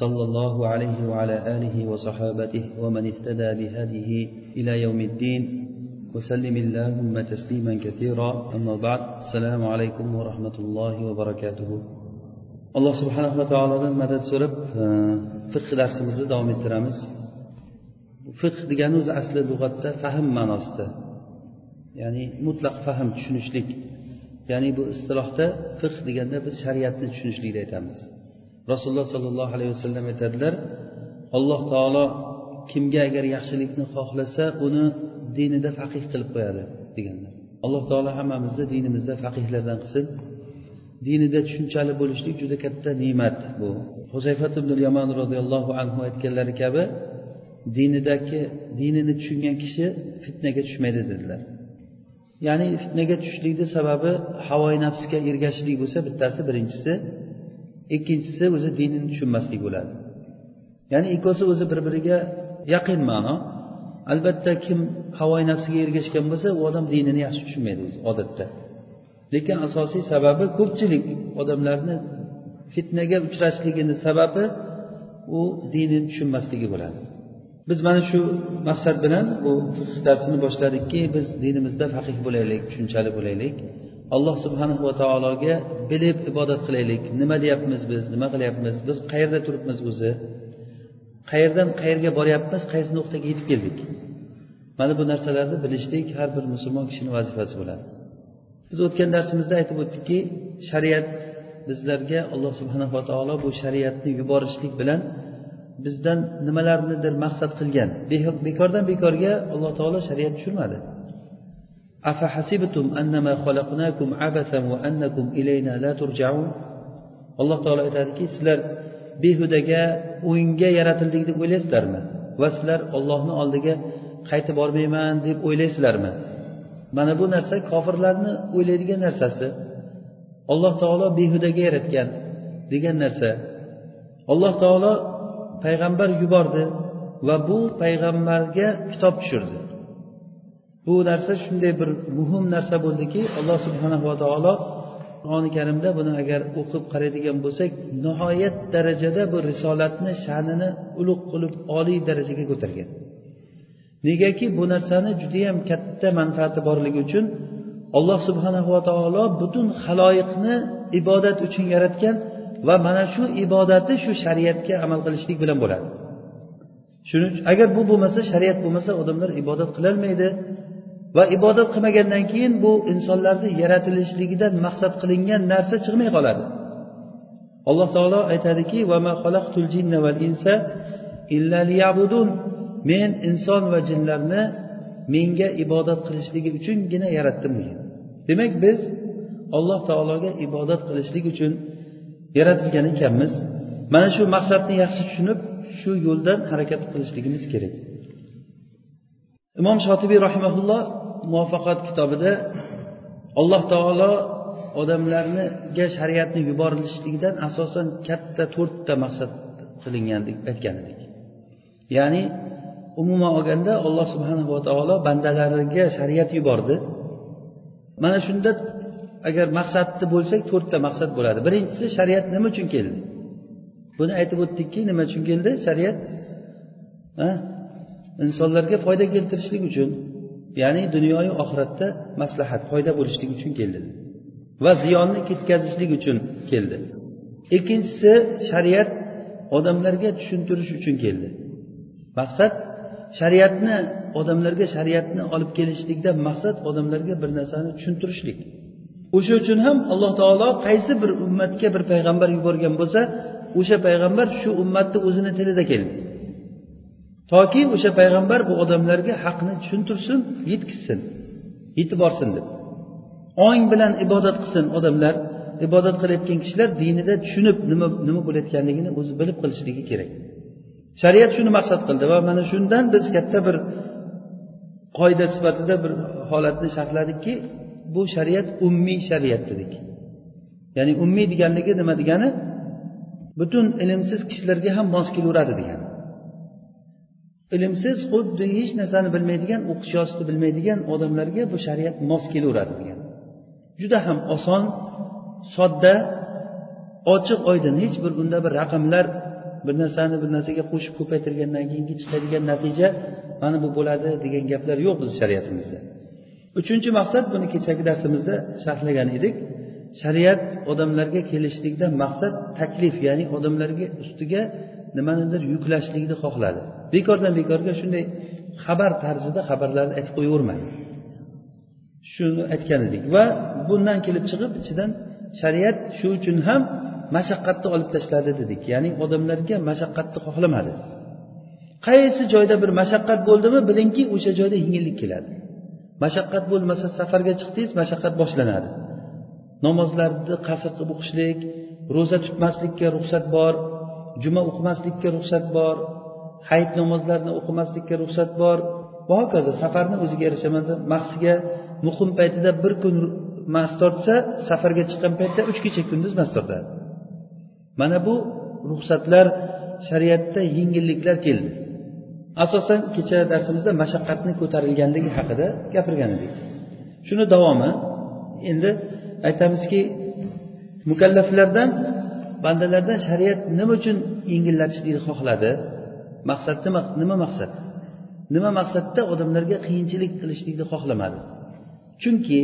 صلى الله عليه وعلى آله وصحابته ومن اهتدى بهذه إلى يوم الدين وسلم اللهم تسليما كثيرا أما بعد السلام عليكم ورحمة الله وبركاته alloh subhanava taolodan madad so'rab fiq darsimizni davom ettiramiz fiq degani o'zi asli lug'atda fahm ma'nosida ya'ni mutlaq fahm tushunishlik ya'ni bu istilohda fiq deganda biz shariatni tushunishlikni aytamiz Rasululloh sollallohu alayhi vasallam aytadilar alloh taolo kimga agar yaxshilikni xohlasa uni dinida faqih qilib qo'yadi deganlar. Alloh taolo hammamizni dinimizda faqihlardan qilsin. Dinida tushunchali bo'lishlik juda katta ne'mat bu. Huzayfat ibn yamon roziyallohu anhu aytganlari kabi dinidagi dinini tushungan kishi fitnaga tushmaydi dedilar. Ya'ni fitnaga tushishlikni sababi havoyi nafsga ergashishlik bo'lsa bittasi birinchisi ikkinchisi o'zi dinini tushunmaslik bo'ladi. Ya'ni ikkovsi o'zi bir biriga yaqin ma'no. Albatta kim havoyi nafsiga ergashgan bo'lsa u odam dinini yaxshi tushunmaydi o'zi odatda. Lekin asosiy sababi ko'pchilik odamlarni fitnaga uchrashligini sababi u dinini tushunmasligi bo'ladi. Biz mana shu maqsad bilan bu darsni boshladikki biz dinimizda faqih bo'laylik tushunchali bo'laylik. Alloh subhanahu va taologa bilib ibodat qilaylik. Nima deyapmiz biz? Nima qilyapmiz? Biz qayerda turibmiz o'zi? Qayerdan qayerga boryapmiz? Qaysi nuqtaga yetib keldik? Mana bu narsalarni bilishlik har bir musulmon kishini vazifasi bo'ladi. Biz o'tgan darsimizda aytib o'tdikki shariat bizlarga alloh subhanava taolo bu shariatni yuborishlik bilan bizdan nimalarnidir maqsad qilgan. Bekordan bekorga alloh taolo shariat tushirmadi. Alloh taolo aytadiki sizlar behudaga o'yinga yaratildik deb o'ylaysizlarmi? Va sizlar ollohni oldiga qaytib bormayman deb o'ylaysizlarmi? Mana bu narsa kofirlarni o'ylaydigan narsasi. Alloh taolo behudaga yaratgan degan narsa. Alloh taolo payg'ambar yubordi va bu payg'ambarga kitob tushirdi. Bu narsa shunday bir muhim narsa bo'ldiki alloh subhanava taolo qur'oni karimda buni agar o'qib qaraydigan bo'lsak nihoyat darajada bu risolatni sha'nini ulug' qilib oliy darajaga ko'targan. Negaki bu narsani judayam katta manfaati borligi uchun alloh subhanava taolo butun haloyiqni ibodat uchun yaratgan va mana shu ibodati shu shariatga amal qilishlik bilan bo'ladi. Shuning uchun agar bu bo'lmasa shariat bo'lmasa odamlar ibodat qilolmaydi. Va ibodat qilmagandan keyin bu insonlarni yaratilishligidan maqsad qilingan narsa chiqmay qoladi. Alloh taolo aytadiki men inson va jinlarni menga ibodat qilishligi uchungina yaratdim degan demak biz alloh taologa ibodat qilishlik uchun yaratilgan ekanmiz. Mana shu maqsadni yaxshi tushunib shu yo'ldan harakat qilishligimiz kerak. Imom shotibiy rahimaulloh muvaffaqat kitobida alloh taolo odamlarniga shariatni yuborilishligidan asosan katta to'rtta maqsad qilingan deb aytgan edik. Ya'ni umuman olganda alloh subhanava taolo bandalariga shariat yubordi. Mana shunda agar maqsadni bo'lsak to'rtta maqsad bo'ladi. Birinchisi shariat nima uchun keldi? Buni aytib o'tdikki nima uchun keldi? Shariat insonlarga foyda keltirishlik uchun ya'ni dunyoyu oxiratda maslahat foyda bo'lishlik uchun keldi. Va ziyonni ketkazishlik uchun keldi. Ikkinchisi shariat odamlarga tushuntirish uchun keldi. Maqsad shariatni odamlarga shariatni olib kelishlikdan maqsad odamlarga bir narsani tushuntirishlik. O'sha uchun ham alloh taolo qaysi bir ummatga bir payg'ambar yuborgan bo'lsa o'sha payg'ambar shu ummatni o'zini tilida keldi. Toki o'sha payg'ambar bu odamlarga haqni tushuntirsin yetkazsin yetib borsin deb. Ong bilan ibodat qilsin odamlar ibodat qilayotgan kishilar dinida tushunib nima nima bo'layotganligini o'zi bilib qilishligi kerak. Shariat shuni maqsad qildi va mana shundan biz katta bir qoida sifatida bir holatni sharhladikki bu shariat ummiy shariat dedik. Ya'ni ummiy deganligi nima degani? Butun ilmsiz kishilarga ham mos kelaveradi degani. Ilmsiz xuddi hech narsani bilmaydigan o'qish yozishni bilmaydigan odamlarga bu shariat mos kelaveradi degan. Juda ham oson sodda ochiq oydin. Hech bir unda bir raqamlar bir narsani bir narsaga qo'shib ko'paytirgandan keyingi chiqadigan natija mana bu bo'ladi degan gaplar yo'q bizni shariatimizda. Uchinchi maqsad buni kechagi darsimizda sharhlagan edik. Shariat odamlarga kelishlikdan maqsad taklif ya'ni odamlarga ustiga nimanidir yuklashlikni xohladi. Bekordan bekorga shunday xabar tarzida xabarlarni aytib qo'yavermang. Shuni aytgan edik. Va bundan kelib chiqib ichidan shariat shu uchun ham mashaqqatni olib tashladi dedik. Ya'ni odamlarga mashaqqatni xohlamadi. Qaysi joyda bir mashaqqat bo'ldimi bilingki o'sha joyda yengillik keladi. Mashaqqat bo'lmasa safarga chiqdingiz mashaqqat boshlanadi. Namozlarni qasr qilib o'qishlik ro'za tutmaslikka ruxsat bor juma o'qimaslikka ruxsat bor hayit namozlarini o'qimaslikka ruxsat bor. Va hokazo safarni o'ziga yarasha mahsiga muqim paytida bir kun mas tortsa safarga chiqqan paytda uch kecha kunduz mas tortadi. Mana bu ruxsatlar shariatda yengilliklar keldi. Asosan kecha darsimizda mashaqqatni ko'tarilganligi haqida gapirgan edik. Shuni davomi endi aytamizki mukallaflardan bandalardan shariat nima uchun yengillatishlikni xohladi? Maqsad nima nima maqsad? Nima maqsadda odamlarga qiyinchilik qilishlikni xohlamadi? Chunki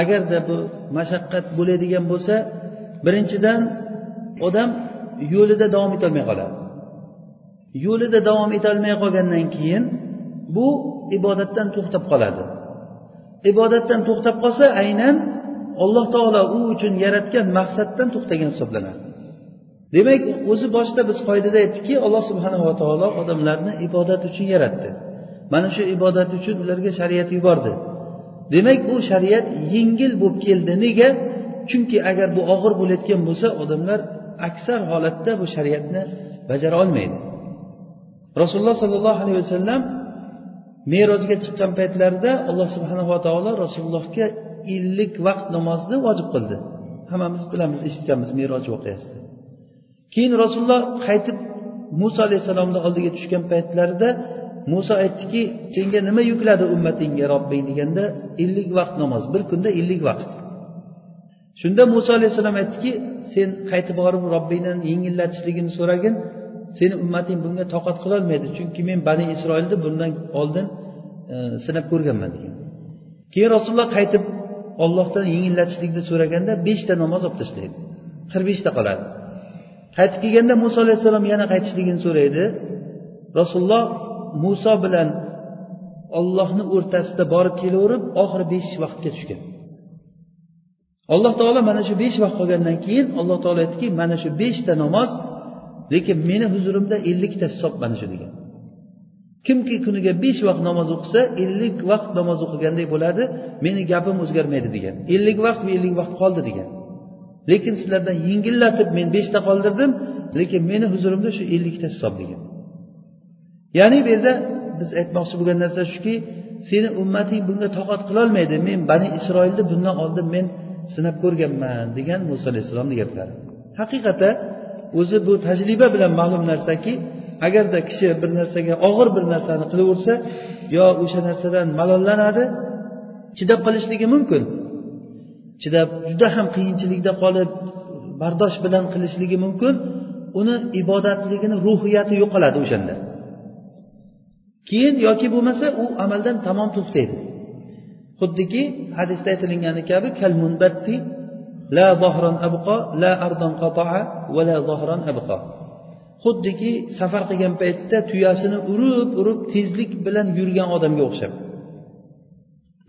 agarda bu mashaqqat bo'ladigan bo'lsa birinchidan odam yo'lida davom etolmay qoladi. Yo'lida davom etolmay qolgandan keyin bu ibodatdan to'xtab qoladi. Ibodatdan to'xtab qolsa aynan alloh taolo u uchun yaratgan maqsaddan to'xtagan hisoblanadi. Demak o'zi boshida biz qoidada aytdikki alloh subhanava taolo odamlarni ibodat uchun yaratdi. Mana shu ibodat uchun ularga shariat yubordi. Demak bu shariat yengil bo'lib keldi. Nega? Chunki agar bu og'ir bo'layotgan bo'lsa odamlar aksar holatda bu shariatni bajara olmaydi. Rasululloh sollallohu alayhi vasallam merojga chiqqan paytlarida alloh subhanava taolo rasulullohga ellik vaqt namozni vojib qildi. Hammamiz bilamiz eshitganmiz meroj voqeasini keyin rasululloh qaytib muso alayhissalomni oldiga tushgan paytlarida muso aytdiki senga nima yukladi ummatingga robbing? deganda ellik vaqt namoz bir kunda ellik vaqt. Shunda muso alayhissalom aytdiki sen qaytib borib robbingdan yengillatishligini so'ragin. Seni ummating bunga toqat qilolmaydi chunki men bani isroilni bundan oldin e, sinab ko'rganman. degan. Keyin rasululloh qaytib ollohdan yengillatishlikni so'raganda beshta namoz olib tashlaydi qirq beshta qoladi. Qaytib kelganda muso alayhissalom yana qaytishligini so'raydi. Rasululloh muso bilan ollohni o'rtasida borib kelaverib oxiri besh vaqtga tushgan. Alloh taolo mana shu besh vaqt qolgandan keyin alloh taolo aytdiki mana shu beshta namoz lekin meni huzurimda ellikta hisob mana shu degan. Kimki kuniga besh vaqt namoz o'qisa ellik vaqt namoz o'qiganday bo'ladi meni gapim o'zgarmaydi degan. Ellik vaqt va ellik vaqt qoldi degan. Lekin sizlardan yengillatib men beshta qoldirdim lekin meni huzurimda shu ellikta hisob ya'ni bu yerda biz aytmoqchi bo'lgan narsa shuki seni ummating bunga toqat qilolmaydi. Men bani isroilni bundan oldin men sinab ko'rganman degan muso alayhissalomni gaplari. Haqiqatda o'zi bu tajriba bilan ma'lum narsaki agarda kishi bir narsaga og'ir bir narsani qilaversa yo o'sha narsadan malollanadi chidab qolishligi mumkin. Chidab juda ham qiyinchilikda qolib bardosh bilan qilishligi mumkin. Uni ibodatligini ruhiyati yo'qoladi o'shanda. Keyin yoki bo'lmasa u amaldan tamom to'xtaydi. Xuddiki hadisda aytilgani kabi kal munbatti la zohron abqo la ardon qatoa va la zohron abqo xuddiki safar qilgan paytda tuyasini urib urib tezlik bilan yurgan odamga o'xshab.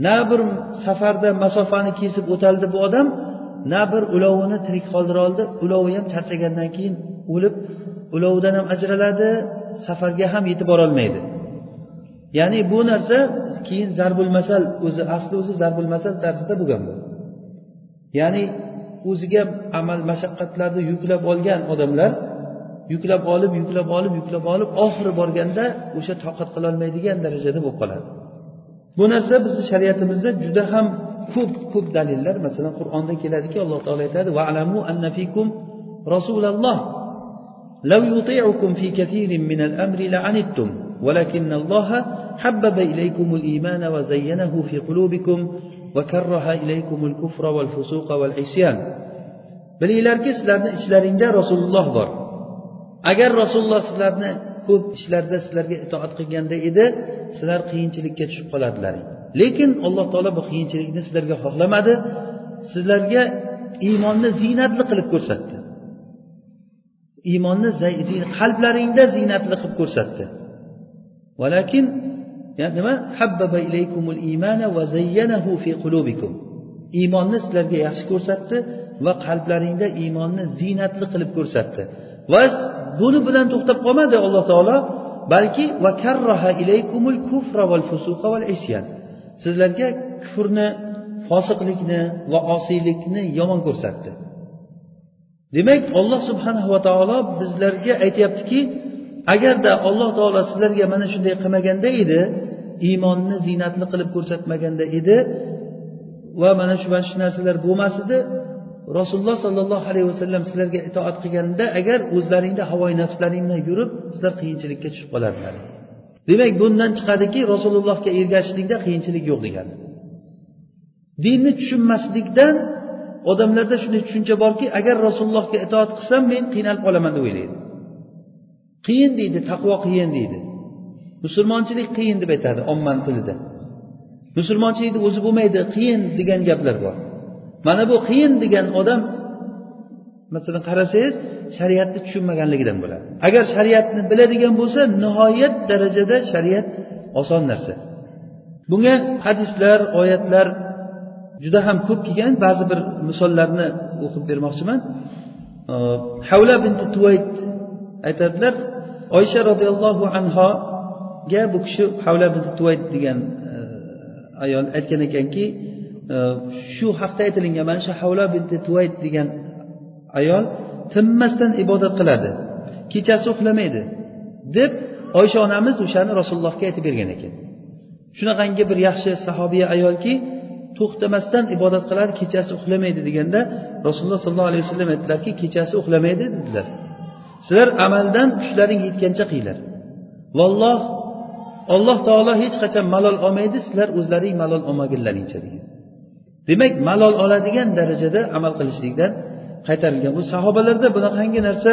Na bir safarda masofani kesib o'taldi bu odam na bir ulovini tirik qoldira oldi. Ulovi ham charchagandan keyin o'lib ulovidan ham ajraladi safarga ham yetib borolmaydi. Ya'ni bu narsa keyin zarbul masal o'zi asli o'zi zarbul masal tarzida bo'lgan bu. Ya'ni o'ziga amal mashaqqatlarni yuklab olgan odamlar yuklab olib yuklab olib yuklab olib oxiri borganda o'sha toqat qilolmaydigan darajada bo'lib qoladi. bu narsa bizni shariatimizda juda ham ko'p ko'p dalillar masalan qur'onda keladiki alloh taolo aytadi va'lamu anna fikum rasulalloh لو يطيعكم في كثير من الأمر لعنتم ولكن الله حبب إليكم الإيمان وزينه في قلوبكم وكره إليكم الكفر والفسوق والعصيان bilinglarki sizlarni ichlaringda rasululloh bor agar rasululloh sizlarni ko'p ishlarda sizlarga itoat qilganda edi sizlar qiyinchilikka tushib qoladilar. Lekin alloh taolo bu qiyinchilikni sizlarga xohlamadi sizlarga iymonni ziynatli qilib ko'rsatdi. Iymonni qalblaringda ziynatli qilib ko'rsatdi. Valakin nima? Habbaba ilaykumul iymana va zayyanahu fi qulubikum. Iymonni sizlarga yaxshi ko'rsatdi va qalblaringda iymonni ziynatli qilib ko'rsatdi. Va buni bilan to'xtab qolmadi alloh taolo balki va karraha ilaykumul kufra val fusuqa val isyan. Sizlarga kufrni fosiqlikni va osiylikni yomon ko'rsatdi. Demak olloh va taolo bizlarga aytyaptiki agarda alloh taolo sizlarga mana shunday qilmaganda edi iymonni ziynatli qilib ko'rsatmaganda edi va mana shu mana shu narsalar bo'lmas edi rasululloh sollallohu alayhi vasallam sizlarga itoat qilganda agar o'zlaringda havoyi nafslaringdan yurib sizlar qiyinchilikka tushib qolardilar. Demak bundan chiqadiki rasulullohga ergashishlikda qiyinchilik yo'q degani. Dinni tushunmaslikdan odamlarda shunday tushuncha borki agar rasulullohga itoat qilsam men qiynalib qolaman deb o'ylaydi. Qiyin deydi taqvo qiyin deydi. Musulmonchilik qiyin deb aytadi ommani tilida. Musulmonchilikni o'zi bo'lmaydi qiyin degan gaplar bor. Mana bu qiyin degan odam masalan qarasangiz shariatni tushunmaganligidan bo'ladi. Agar shariatni biladigan bo'lsa nihoyat darajada shariat oson narsa. Bunga hadislar oyatlar juda ham ko'p kelgan. Ba'zi bir misollarni o'qib bermoqchiman. Havla binti tuvayt aytadilar oysha roziyallohu anhoga bu kishi havla binti tuvayt degan e, ayol aytgan ekanki shu haqda aytilingan mana shu havla binti tuvayt degan ayol tinmasdan ibodat qiladi. Kechasi uxlamaydi deb oysha onamiz o'shani rasulullohga aytib bergan ekan. Shunaqangi bir yaxshi sahobiya ayolki to'xtamasdan ibodat qiladi kechasi uxlamaydi deganda rasululloh sollallohu alayhi vasallam aytdilarki kechasi uxlamaydi dedilar. Sizlar amaldan kuchlaring yetgancha qilinglar valloh alloh taolo hech qachon malol olmaydi sizlar o'zlaring malol olmagunlaringcha degan. Demak malol oladigan darajada amal qilishlikdan qaytarilgan. Bu sahobalarda bunaqangi narsa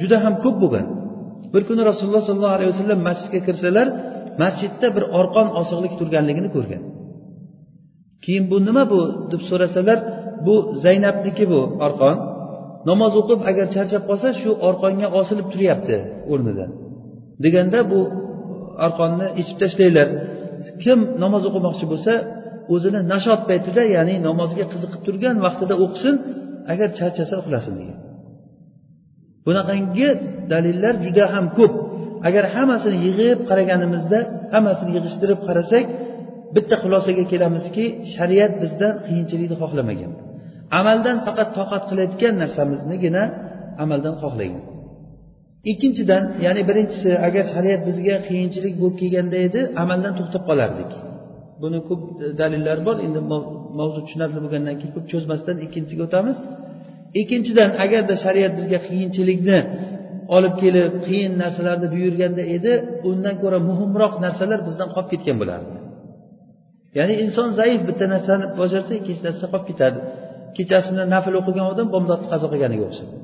juda ham ko'p bo'lgan. Bir kuni rasululloh sollallohu alayhi vasallam masjidga kirsalar masjidda bir orqon osiqlik turganligini ko'rgan. Keyin bu nima bu deb so'rasalar bu zaynabniki bu orqon. Namoz o'qib agar charchab qolsa shu orqonga osilib turyapti o'rnidan deganda bu arqonni ichib tashlanglar kim namoz o'qimoqchi bo'lsa o'zini nashot paytida ya'ni namozga qiziqib turgan vaqtida o'qisin agar charchasa uxlasin degan. Bunaqangi dalillar juda ham ko'p. Agar hammasini yig'ib qaraganimizda hammasini yig'ishtirib qarasak bitta xulosaga kelamizki shariat bizdan qiyinchilikni xohlamagan. Amaldan faqat toqat qilayotgan narsamiznigina amaldan xohlagan ikkinchidan ya'ni birinchisi agar shariat bizga qiyinchilik bo'lib kelganda edi amaldan to'xtab qolardik. Buni ko'p dalillari bor. Endi mavzu tushunarli bo'lgandan keyin ko'p cho'zmasdan ikkinchisiga o'tamiz. Ikkinchidan agarda shariat bizga qiyinchilikni olib kelib qiyin narsalarni buyurganda edi undan ko'ra muhimroq narsalar bizdan qolib ketgan bo'lardi. Ya'ni inson zaif bitta narsani bajarsa ikkinchi narsa qolib ketadi. Kechasini nafl o'qigan odam bomdodni qazo qilganiga o'xshaydi.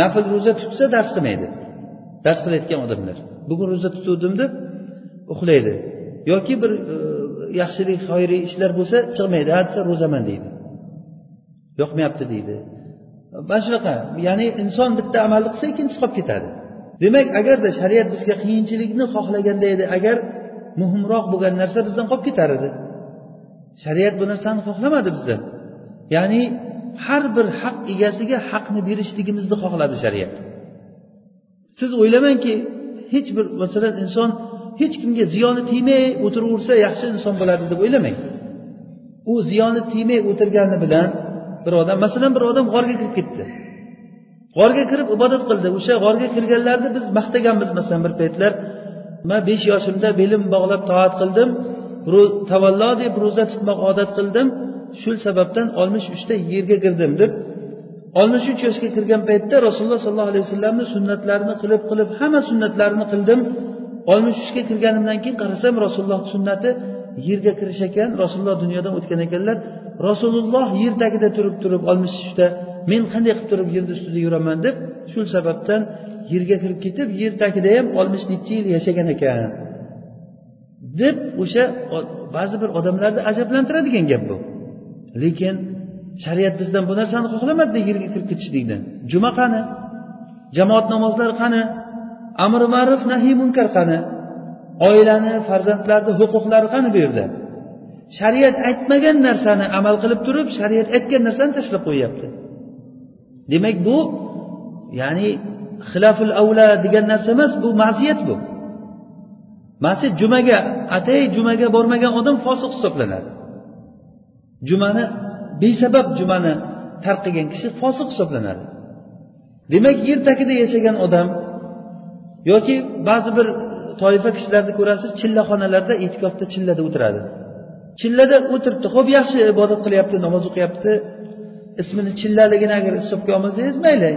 Nafl ro'za tutsa dars qilmaydi. Dars qilayotgan odamlar. Bugun ro'za tutuvdim deb uxlaydi. Yoki bir e, yaxshilik xayriy ishlar bo'lsa chiqmaydi. Ha desa ro'zaman deydi. Yoqmayapti deydi. Mana shunaqa. Ya'ni inson bitta amalni qilsa ikkinchisi qolib ketadi. Demak agarda shariat bizga qiyinchilikni xohlaganda edi agar muhimroq bo'lgan narsa bizdan qolib ketar edi. Shariat bu narsani xohlamadi bizdan ya'ni har bir haq egasiga haqni berishligimizni xohladi shariat. Siz o'ylamangki hech bir masalan inson hech kimga ziyoni tegmay o'tiraversa yaxshi inson bo'ladi deb o'ylamang. U ziyoni tegmay o'tirgani bilan bir odam masalan bir odam g'orga kirib ketdi. G'orga kirib ibodat qildi. O'sha g'orga kirganlarni biz maqtaganmiz masalan bir paytlar. Man besh yoshimda belim bog'lab toat qildim. Tavallo deb ro'za tutmoq odat qildim. Shu sababdan oltmish uchta yerga kirdim deb. Oltmish uch yoshga kirgan paytda rasululloh sollallohu alayhi vasallamni sunnatlarini qilib qilib hamma sunnatlarini qildim. Oltmish uchga kirganimdan keyin qarasam rasululloh sunnati yerga kirish ekan rasululloh dunyodan o'tgan ekanlar rasululloh yer tagida turib turib oltmish uchda men qanday qilib turib yerni ustida yuraman deb shu sababdan yerga kirib ketib yer tagida ham oltmish necha yil yashagan ekan deb o'sha ba'zi bir odamlarni ajablantiradigan gap bu. Lekin shariat bizdan bu narsani xohlamadida yerga kirib ketishlikni. Juma qani? Jamoat namozlari qani? Amri ma'ruf nahiy munkar qani? Oilani farzandlarni huquqlari qani bu yerda? Shariat aytmagan narsani amal qilib turib shariat aytgan narsani tashlab qo'yyapti. Demak bu ya'ni xilaful avla degan narsa emas bu ma'siyat bu. Ma'siyat jumaga atay jumaga bormagan odam fosiq hisoblanadi. Jumani besabab jumani tark qilgan kishi fosiq hisoblanadi. Demak yer tagida yashagan odam yoki ba'zi bir toifa kishilarni ko'rasiz chillaxonalarda e'tikofda chillada o'tiradi. Chillada o'tiribdi ho'p yaxshi ibodat qilyapti namoz o'qiyapti ismini chillaligini agar hisobga olmasangiz mayli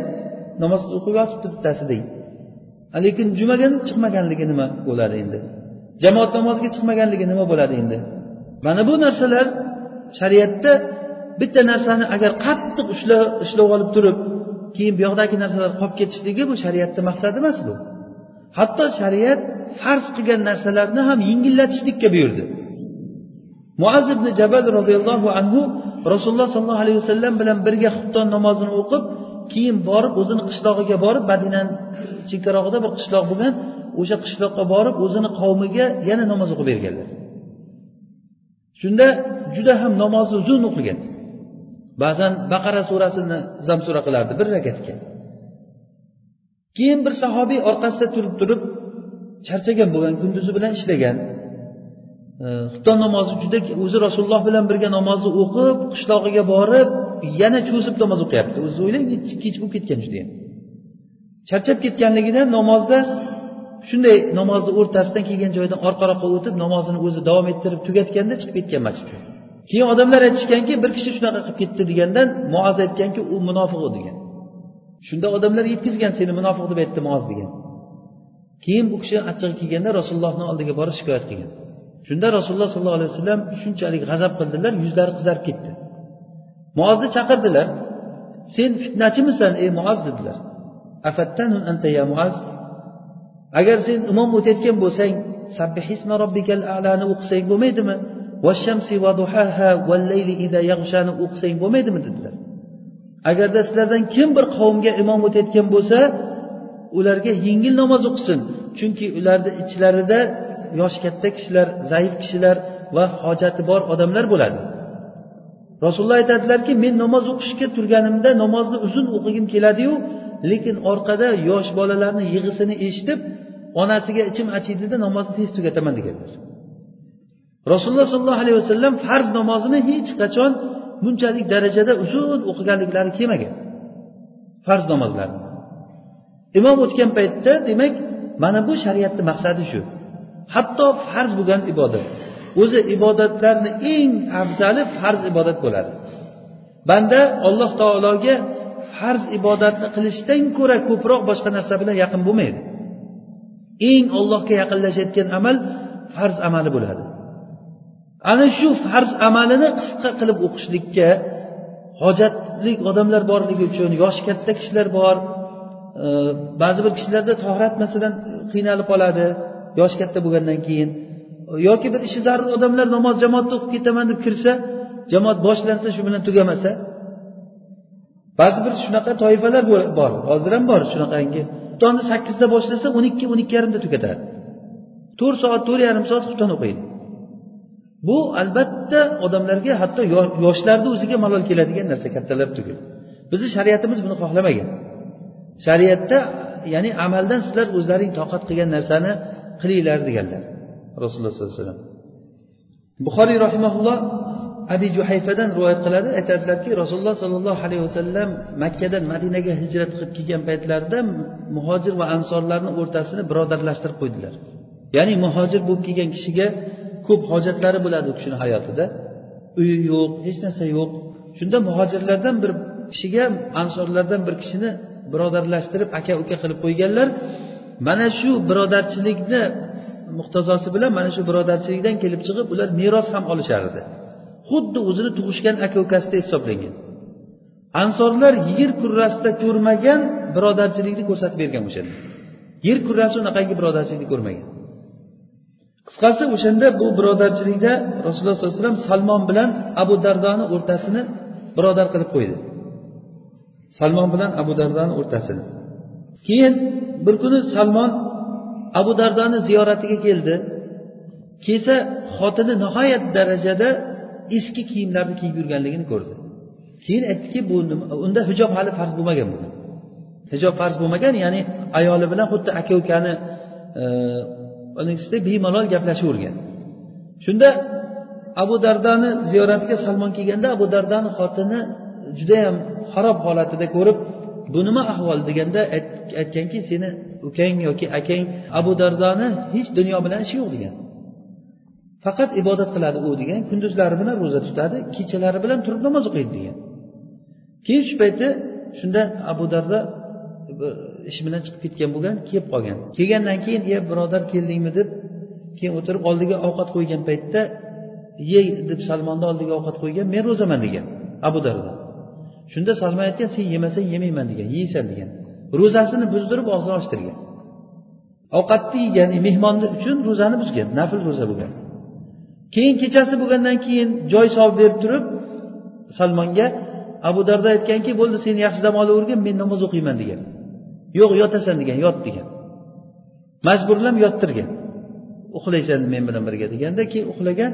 namoz o'qib yotibdi bittasi deng. Lekin jumaga chiqmaganligi nima bo'ladi endi? Jamoat namoziga chiqmaganligi nima bo'ladi endi? Mana bu narsalar shariatda bitta narsani agar qattiq ushlab olib turib keyin buyoqdagi narsalar qolib ketishligi bu shariatni maqsadi emas bu. Hatto shariat farz qilgan narsalarni ham yengillatishlikka buyurdi. Muaz ibn jabal roziyallohu anhu rasululloh sollallohu alayhi vasallam bilan birga xufton namozini o'qib keyin borib o'zini qishlog'iga borib madinani chegarog'ida bir qishloq bo'lgan o'sha qishloqqa borib o'zini qavmiga yana namoz o'qib berganlar. Shunda juda ham namozni uzun o'qigan. Ba'zan baqara surasini zamsura qilardi bir rakatga. Keyin bir sahobiy orqasida turib turib charchagan bo'lgan kunduzi bilan ishlagan. E, Xufton namozi juda o'zi rasululloh bilan birga namozni o'qib qishlog'iga borib yana cho'zib namoz o'qiyapti. O'zi o'ylang kech bo'lib ketgan judayam charchab ketganligidan namozda shunday namozni o'rtasidan kelgan joydan orqaroqqa o'tib namozini o'zi davom ettirib tugatganda chiqib ketgan masjidga keyin odamlar aytishganki bir kishi shunaqa qilib ketdi degandan muoz aytganki u munofiq u degan. Shunda odamlar yetkazgan seni munofiq deb aytdi muoz degan. Keyin bu kishi achchig'i kelganda rasulullohni oldiga borib shikoyat qilgan. Shunda rasululloh sollallohu alayhi vasallam shunchalik g'azab qildilar yuzlari qizarib ketdi. Muozni chaqirdilar sen fitnachimisan ey muoz dedilar. Anta ya muaz agar sen imom o'tayotgan bo'lsang sabbihisma robbikal alani o'qisang bo'lmaydimi? Vashamsi va duhaha vallayli ida yaghshani o'qisang bo'lmaydimi? dedilar. Agarda sizlardan kim bir qavmga imom o'tayotgan bo'lsa ularga yengil namoz o'qisin. Chunki ularni ichlarida yoshi katta kishilar zaif kishilar va hojati bor odamlar bo'ladi. Rasululloh aytadilarki men namoz o'qishga turganimda namozni uzun o'qigim keladiyu lekin orqada yosh bolalarni yig'isini eshitib onasiga ichim achiydida namozni tez tugataman deganlar. Rasululloh sollallohu alayhi vasallam farz namozini hech qachon bunchalik darajada uzun o'qiganliklari kelmagan farz namozlarni imom o'tgan paytda demak mana bu shariatni maqsadi shu. Hatto farz bo'lgan ibodat. O'zi ibodatlarni eng afzali farz ibodat bo'ladi. Banda alloh taologa farz ibodatni qilishdan ko'ra ko'proq boshqa narsa bilan yaqin bo'lmaydi. Eng ollohga yaqinlashayotgan amal farz amali bo'ladi. Ana shu farz amalini qisqa qilib o'qishlikka hojatli odamlar borligi uchun yoshi katta kishilar bor e, ba'zi bir kishilarda tohrat masalan qiynalib qoladi yoshi katta bo'lgandan keyin. Yoki bir ishi zarur odamlar namoz jamoatda o'qib ketaman deb kirsa jamoat boshlansa shu bilan tugamasa. Ba'zi bir shunaqa toifalar bor hozir ham bor shunaqangi. Xuftonni sakkizda boshlasa o'n ikki o'n ikki yarimda tugatadi to'rt soat to'rt yarim soat xufton o'qiydi. Bu albatta odamlarga hatto yoshlarni o'ziga malol keladigan narsa kattalar tugul. Bizni shariatimiz buni xohlamagan. Shariatda ya'ni amaldan sizlar o'zlaring toqat qilgan narsani qilinglar deganlar. Rasululloh sollallohu alayhi vasallam. Buxoriy rahimaulloh abi juhayfadan rivoyat qiladi. Aytadilarki rasululloh sollallohu alayhi vasallam makkadan madinaga hijrat qilib kelgan paytlarida muhojir va ansorlarni o'rtasini birodarlashtirib qo'ydilar. Ya'ni muhojir bo'lib kelgan kishiga ko'p hojatlari bo'ladi u kishini hayotida. Uyi yo'q hech narsa yo'q. Shunda muhojirlardan bir kishiga ansorlardan bir kishini birodarlashtirib aka uka qilib qo'yganlar mana shu birodarchilikni muqtazosi bilan mana shu birodarchilikdan kelib chiqib ular meros ham olishar edi xuddi o'zini tug'ishgan aka ukasidek hisoblangan. Ansorlar yer kurrasida ko'rmagan birodarchilikni ko'rsatib bergan o'shanda. Yer kurrasi unaqangi birodarchilikni ko'rmagan. Qisqasi o'shanda bu birodarchilikda rasululloh sollallohu alayhi vasallam salmon bilan abu dardoni o'rtasini birodar qilib qo'ydi. Salmon bilan abu dardoni o'rtasini. Keyin bir kuni salmon abu dardoni ziyoratiga keldi. Kelsa xotini nihoyat darajada eski kiyimlarni kiyib yurganligini ko'rdi. Keyin aytdiki bu unda hijob hali farz bo'lmagan bu hijob farz bo'lmagan ya'ni ayoli bilan xuddi aka ukani e, unisida bemalol gaplashavergan shunda abu dardani ziyoratiga salmon kelganda abu dardani xotini judayam xarob holatida ko'rib bu nima ahvol? deganda aytganki seni ukang yoki akang abu dardoni hech dunyo bilan ishi yo'q degan. Faqat ibodat qiladi u degan. Kunduzlari bilan ro'za tutadi kechalari bilan turib namoz o'qiydi degan. Keyin shu payti shunda abu darda ish bilan chiqib ketgan bo'lgan kelib qolgan. Kelgandan keyin ye birodar keldingmi? deb keyin o'tirib oldiga ovqat qo'ygan paytda ye deb salmonni oldiga ovqat qo'ygan men ro'zaman degan abu darda. Shunda salmon aytgan sen yemasang yemayman degan yeysan degan. Ro'zasini buzdirib og'zini ochtirgan. Ovqatni yegan e, mehmonni uchun ro'zani buzgan nafl ro'za bo'lgan. Keyin kechasi bo'lgandan keyin joy solib berib turib salmonga abu darda aytganki bo'ldi sen yaxshi dam olavergin men namoz o'qiyman degan. Yo'q yotasan degan yot degan. Majburlab yottirgan. Uxlaysan men bilan birga deganda keyin uxlagan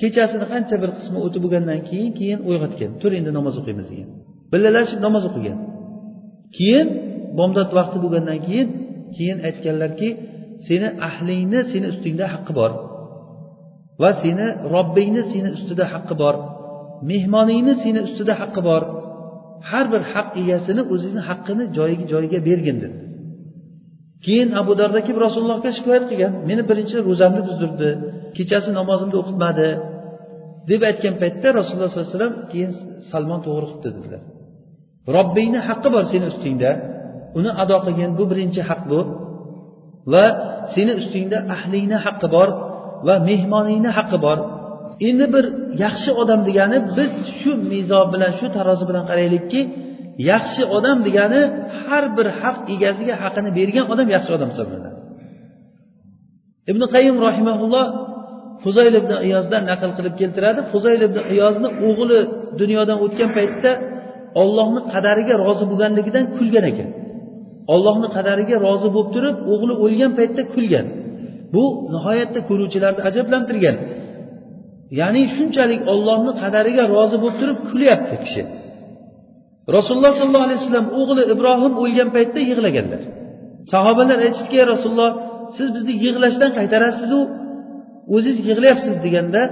kechasini qancha bir qismi o'tib bo'lgandan keyin keyin uyg'otgan. Tur endi namoz o'qiymiz degan. Billalashib namoz o'qigan. Keyin bomdod vaqti bo'lgandan keyin keyin aytganlarki seni ahlingni seni ustingda haqqi bor va seni robbingni seni ustida haqqi bor. Mehmoningni seni ustida haqqi bor. Har bir haq egasini o'zini haqqini joyiga joyiga bergin dedi. Keyin abu darda kelib rasulullohga shikoyat qilgan. Meni birinchi ro'zamni buzdirdi kechasi namozimni o'qitmadi. Deb aytgan paytda rasululloh sollallohu alayhi vasallam keyin salmon to'g'ri qilibdi dedilar. Robbingni haqqi bor seni ustingda. Uni ado qilgin bu birinchi haq bu. Va seni ustingda ahlingni haqqi bor va mehmoningni haqqi bor. Endi bir yaxshi odam degani biz shu mizo bilan shu tarozi bilan qaraylikki yaxshi odam degani har bir haq egasiga haqini bergan odam yaxshi odam hisoblanadi. Ibn qayim rahimaulloh fuzayl ibn iyozdan naql qilib keltiradi. Fuzayl ibn iyozni o'g'li dunyodan o'tgan paytda ollohni qadariga rozi bo'lganligidan kulgan ekan. Ollohni qadariga rozi bo'lib turib o'g'li o'lgan paytda kulgan. Bu nihoyatda ko'ruvchilarni ajablantirgan. Ya'ni shunchalik ollohni qadariga rozi bo'lib turib kulyapti kishi. Rasululloh sollallohu alayhi vasallam o'g'li ibrohim o'lgan paytda yig'laganlar. Sahobalar aytishdiki ey rasululloh siz bizni yig'lashdan qaytarasizu? O'zingiz yig'layapsiz deganda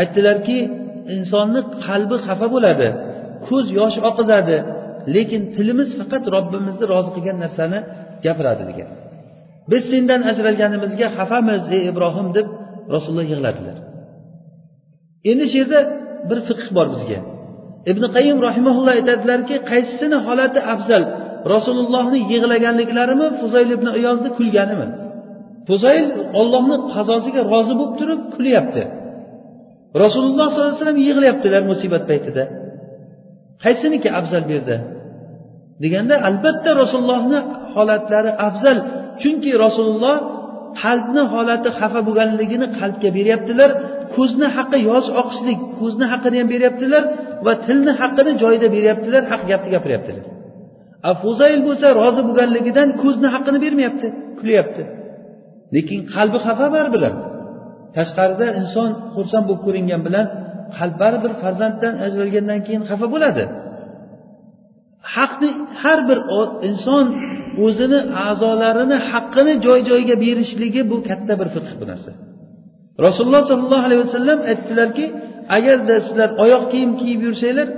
aytdilarki insonni qalbi xafa bo'ladi ko'z yosh oqizadi lekin tilimiz faqat robbimizni rozi qilgan narsani gapiradi degan. Biz sendan ajralganimizga xafamiz ey ibrohim deb rasululloh yig'ladilar. Endi shu yerda bir fiqh bor bizga. Ibn qayim rahimaulloh aytadilarki qaysisini holati afzal rasulullohni yig'laganliklarimi fuzayl ibn iyozni kulganimi? Fuzayl ollohni qazosiga rozi bo'lib turib kulyapti. Rasululloh sollallohu alayhi vasallam yig'layaptilar musibat paytida. Qaysiniki afzal bu yerda? Deganda albatta rasulullohni holatlari afzal chunki rasululloh qalbni holati xafa bo'lganligini qalbga beryaptilar. Ko'zni haqqi yoz oqishlik ko'zni haqqini ham beryaptilar va tilni haqqini joyida beryaptilar haq gapni gapiryaptilar. A fuzayl bo'lsa rozi bo'lganligidan ko'zni haqqini bermayapti kulyapti. Lekin qalbi xafa baribir tashqarida inson xursand bo'lib ko'ringan bilan qalb baribir farzanddan ajralgandan keyin xafa bo'ladi. Haqni har bir inson o'zini a'zolarini haqqini joy joyiga berishligi bu katta bir fiqh bu narsa. Rasululloh sollallohu alayhi vasallam aytdilarki agarda sizlar oyoq kiyim kiyib yursanglar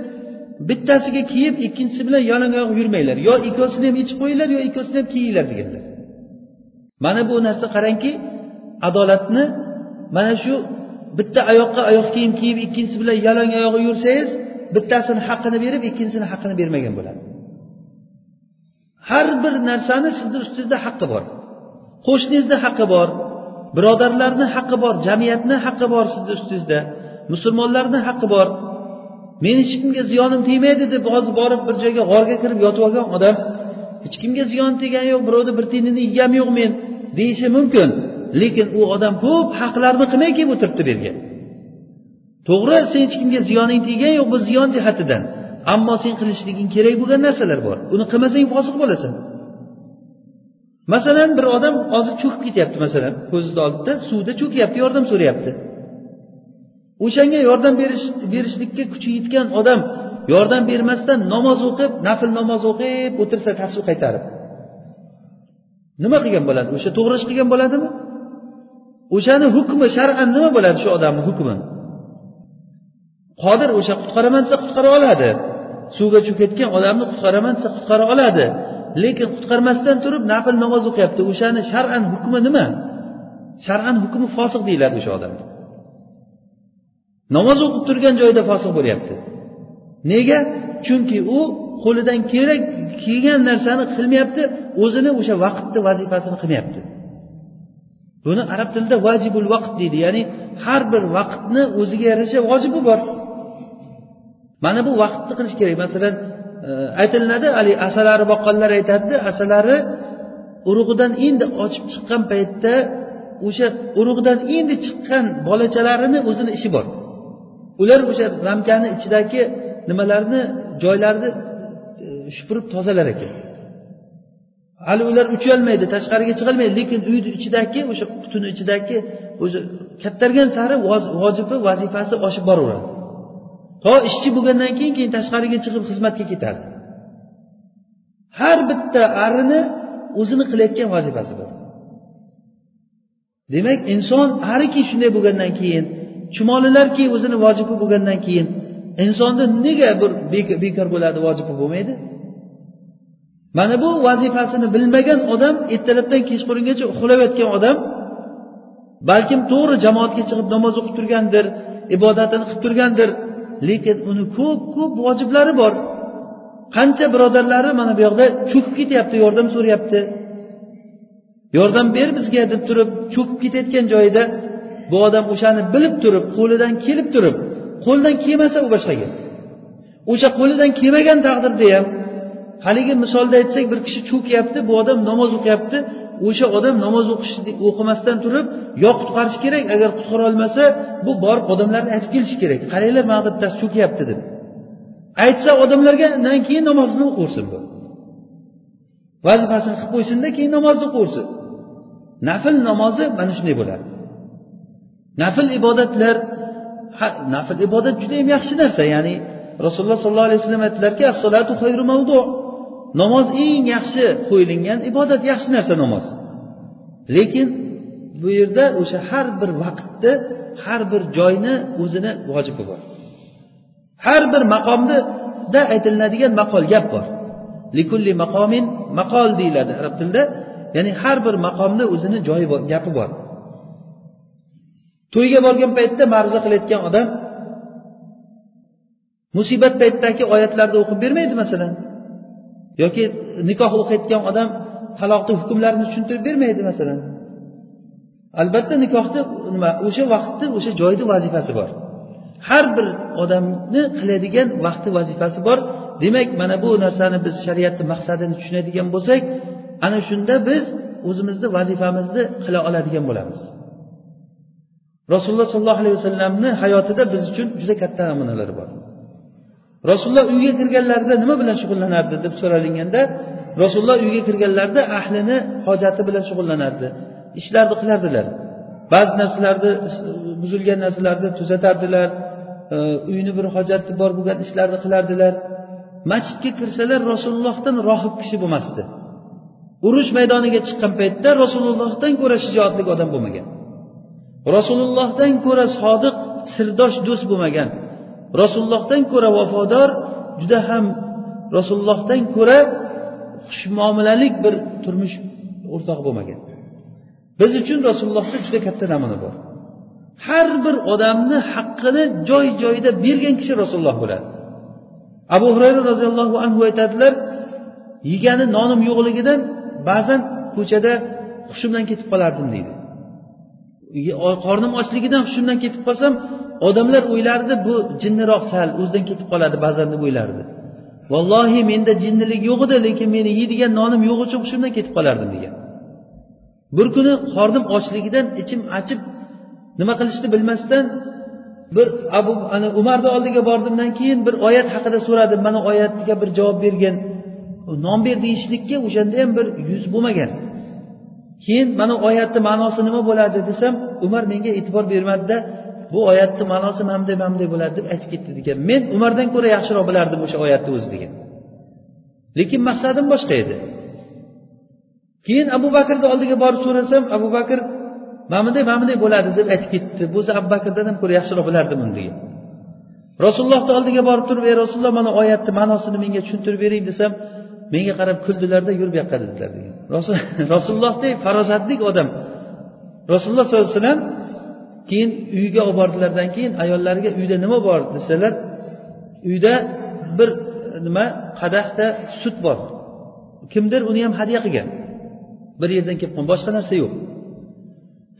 bittasiga kiyib ikkinchisi bilan yalang oyoq yurmanglar. Yo ikkovsini ham yechib qo'yinglar yo ikkovsini ham kiyinglar deganlar. Mana bu narsa qarangki adolatni mana shu bitta oyoqqa oyoq kiyim kiyib ikkinchisi bilan yalang oyoq yursangiz bittasini haqqini berib ikkinchisini haqqini bermagan bo'ladi. Har bir narsani sizni ustingizda haqqi bor. Qo'shningizni haqqi bor. Birodarlarni haqqi bor jamiyatni haqqi bor sizni ustingizda musulmonlarni haqqi bor. Meni hech kimga ziyonim tegmaydi deb hozir borib bir joyga g'orga kirib yotib olgan odam hech kimga ziyon tegani yo'q birovni bir tiyinini yeganim yo'q men deyishi mumkin. Lekin u odam ko'p haqlarni qilmay kelib o'tiribdi bu yerga to'g'ri sen hech kimga ziyoning tegani yo'q bu ziyon jihatidan. Ammo sen qilishliging kerak bo'lgan narsalar bor. Uni qilmasang fosiq bo'lasan. Masalan bir odam hozir cho'kib ketyapti masalan ko'zizni oldida suvda cho'kyapti yordam so'rayapti. O'shanga yordam berish berishlikka kuchi yetgan odam yordam bermasdan namoz o'qib nafl namoz o'qib o'tirsa tasbih qaytarib. Nima qilgan bo'ladi? O'sha to'g'ri ish qilgan bo'ladimi? O'shani hukmi shar'an nima bo'ladi shu odamni hukmi? Qodir o'sha qutqaraman desa qutqara oladi. Suvga cho'kayotgan odamni qutqaraman desa qutqara oladi. Lekin qutqarmasdan turib nafl namoz o'qiyapti. O'shani shar'an hukmi nima? Shar'an hukmi fosiq deyiladi o'sha odamni namoz o'qib turgan joyida fosiq bo'lyapti. Nega? Chunki u qo'lidan kerak kelgan narsani qilmayapti o'zini o'sha vaqtni vazifasini qilmayapti. Buni arab tilida vajibul vaqt deydi. Ya'ni har bir vaqtni o'ziga yarasha vojibi bor. Mana bu vaqtni qilish kerak. Masalan Э, aytilinadi haligi asalari boqqanlar aytadida asalari urug'idan endi ochib chiqqan paytda o'sha urug'idan endi chiqqan bolachalarini o'zini ishi bor. Ular o'sha ramkani ichidagi nimalarni joylarni e, supurib tozalar ekan. Hali ular ucholmaydi tashqariga chiqolmaydi lekin uyni ichidagi o'sha qutini ichidagi o'sha kattargan sari vojibi vazifasi oshib boraveradi. To ishchi bo'lgandan keyin keyin tashqariga chiqib xizmatga ketadi. Har bitta arini o'zini qilayotgan vazifasi bor. Demak inson ariki shunday bo'lgandan keyin chumolilarki o'zini vojibi bo'lgandan keyin insonda nega bir bekor bo'ladi vojibi bo'lmaydi? Mana bu vazifasini bilmagan odam ertalabdan kechqurungacha uxlayotgan odam balkim to'g'ri jamoatga chiqib namoz o'qib turgandir ibodatini qilib turgandir lekin uni ko'p ko'p vojiblari bor. Qancha birodarlari mana bu yoqda cho'kib ketyapti yordam so'rayapti. Yordam ber bizga deb turib cho'kib ketayotgan joyida bu odam o'shani bilib turib qo'lidan kelib turib qo'lidan kelmasa u boshqa gap o'sha qo'lidan kelmagan taqdirda ham haligi misolda aytsak bir kishi cho'kyapti bu odam namoz o'qiyapti. O'sha odam namoz o'qish o'qimasdan turib yo qutqarish kerak agar qutqara olmasa bu borib odamlarni aytib kelishi kerak. Qaranglar mana bittasi cho'kyapti deb. Aytsa odamlargadan keyin namozini o'qiversin bu. Vazifasini qilib qo'ysinda keyin namozni o'qiversin nafl namozi mana shunday bo'ladi. Nafl ibodatlar nafl ibodat juda yam yaxshi narsa. Ya'ni rasululloh sollallohu alayhi vasallam aytdilarki assolatu xayru mavdu namoz eng yaxshi qo'yilingan ibodat yaxshi narsa namoz. Lekin bu yerda o'sha har bir vaqtni har bir joyni o'zini vojibi bor har bir maqomda aytilinadigan maqol gap bor. Likulli maqomin maqol deyiladi arab tilida. Ya'ni har bir maqomni o'zini joyi bor gapi bor. To'yga borgan paytda ma'ruza qilayotgan odam musibat paytidagi oyatlarni o'qib bermaydi masalan. Yoki nikoh o'qiyotgan odam taloqni hukmlarini tushuntirib bermaydi masalan. Albatta nikohni nima o'sha vaqtni o'sha joyni vazifasi bor. Har bir odamni qiladigan vaqti vazifasi bor. Demak mana bu narsani biz shariatni maqsadini tushunadigan bo'lsak ana shunda biz o'zimizni vazifamizni qila oladigan bo'lamiz. Rasululloh sollallohu alayhi vasallamni hayotida biz uchun juda katta namunalar bor. Rasululloh uyga kirganlarida nima bilan shug'ullanardi deb so'ralinganda rasululloh uyga kirganlarida ahlini hojati bilan shug'ullanardi. Ishlarni qilardilar. Ba'zi narsalarni buzilgan narsalarni tuzatardilar. Uyni bir hojati bor bo'lgan ishlarni qilardilar. Masjidga kirsalar rasulullohdan rohib kishi bo'lmasdi. Urush maydoniga chiqqan paytda rasulullohdan ko'ra shijoatli odam bo'lmagan. Rasulullohdan ko'ra sodiq sirdosh do'st bo'lmagan. Rasulullohdan ko'ra vafodor juda ham rasulullohdan ko'ra xushmuomalalik bir turmush o'rtog'i bo'lmagan. Biz uchun rasulullohda juda katta namuna bor. Har bir odamni haqqini joy joyida bergan kishi rasululloh bo'ladi. Abu hurayra roziyallohu anhu aytadilar yegani nonim yo'qligidan ba'zan ko'chada hushimdan ketib qolardim deydi. Qornim ochligidan hushimdan ketib qolsam odamlar o'ylardi bu jinniroq sal o'zidan ketib qoladi ba'zan deb o'ylardi. Vallohi menda jinnilik yo'q edi lekin meni yeydigan nonim yo'q uchun hushimdan ketib qolardim degan. Bir kuni qornim ochligidan ichim achib nima qilishni bilmasdan bir abu ana umarni oldiga bordimdan keyin bir oyat haqida so'radim mana oyatga bir javob bergin non ber deyishlikka o'shanda ham bir yuz bo'lmagan. Keyin mana oyatni ma'nosi nima bo'ladi desam umar menga e'tibor bermadida bu oyatni ma'nosi mamday mamday bo'ladi deb aytib ketdi degan. Men umardan ko'ra yaxshiroq bilardim o'sha oyatni o'zi degan. Lekin maqsadim boshqa edi. Keyin abu bakrni oldiga borib so'rasam abu bakr mana bunday mana bunday bo'ladi deb aytib ketdi. Bo'lsa abu bakrdan ham ko'ra yaxshiroq bilardim uni degan. Rasulullohni oldiga borib turib ey rasululloh mana oyatni ma'nosini menga tushuntirib bering desam menga qarab kuldilarda yur bu yoqqa dedilar degan. Rasulullohdek farosatli odam rasululloh sollallohu alayhi vasallam keyin uyiga olib bordilardan keyin ayollariga uyda nima bor desalar uyda bir e, nima qadahda sut bor. Kimdir uni ham hadya qilgan. Bir yerdan kelib qolgan boshqa narsa yo'q.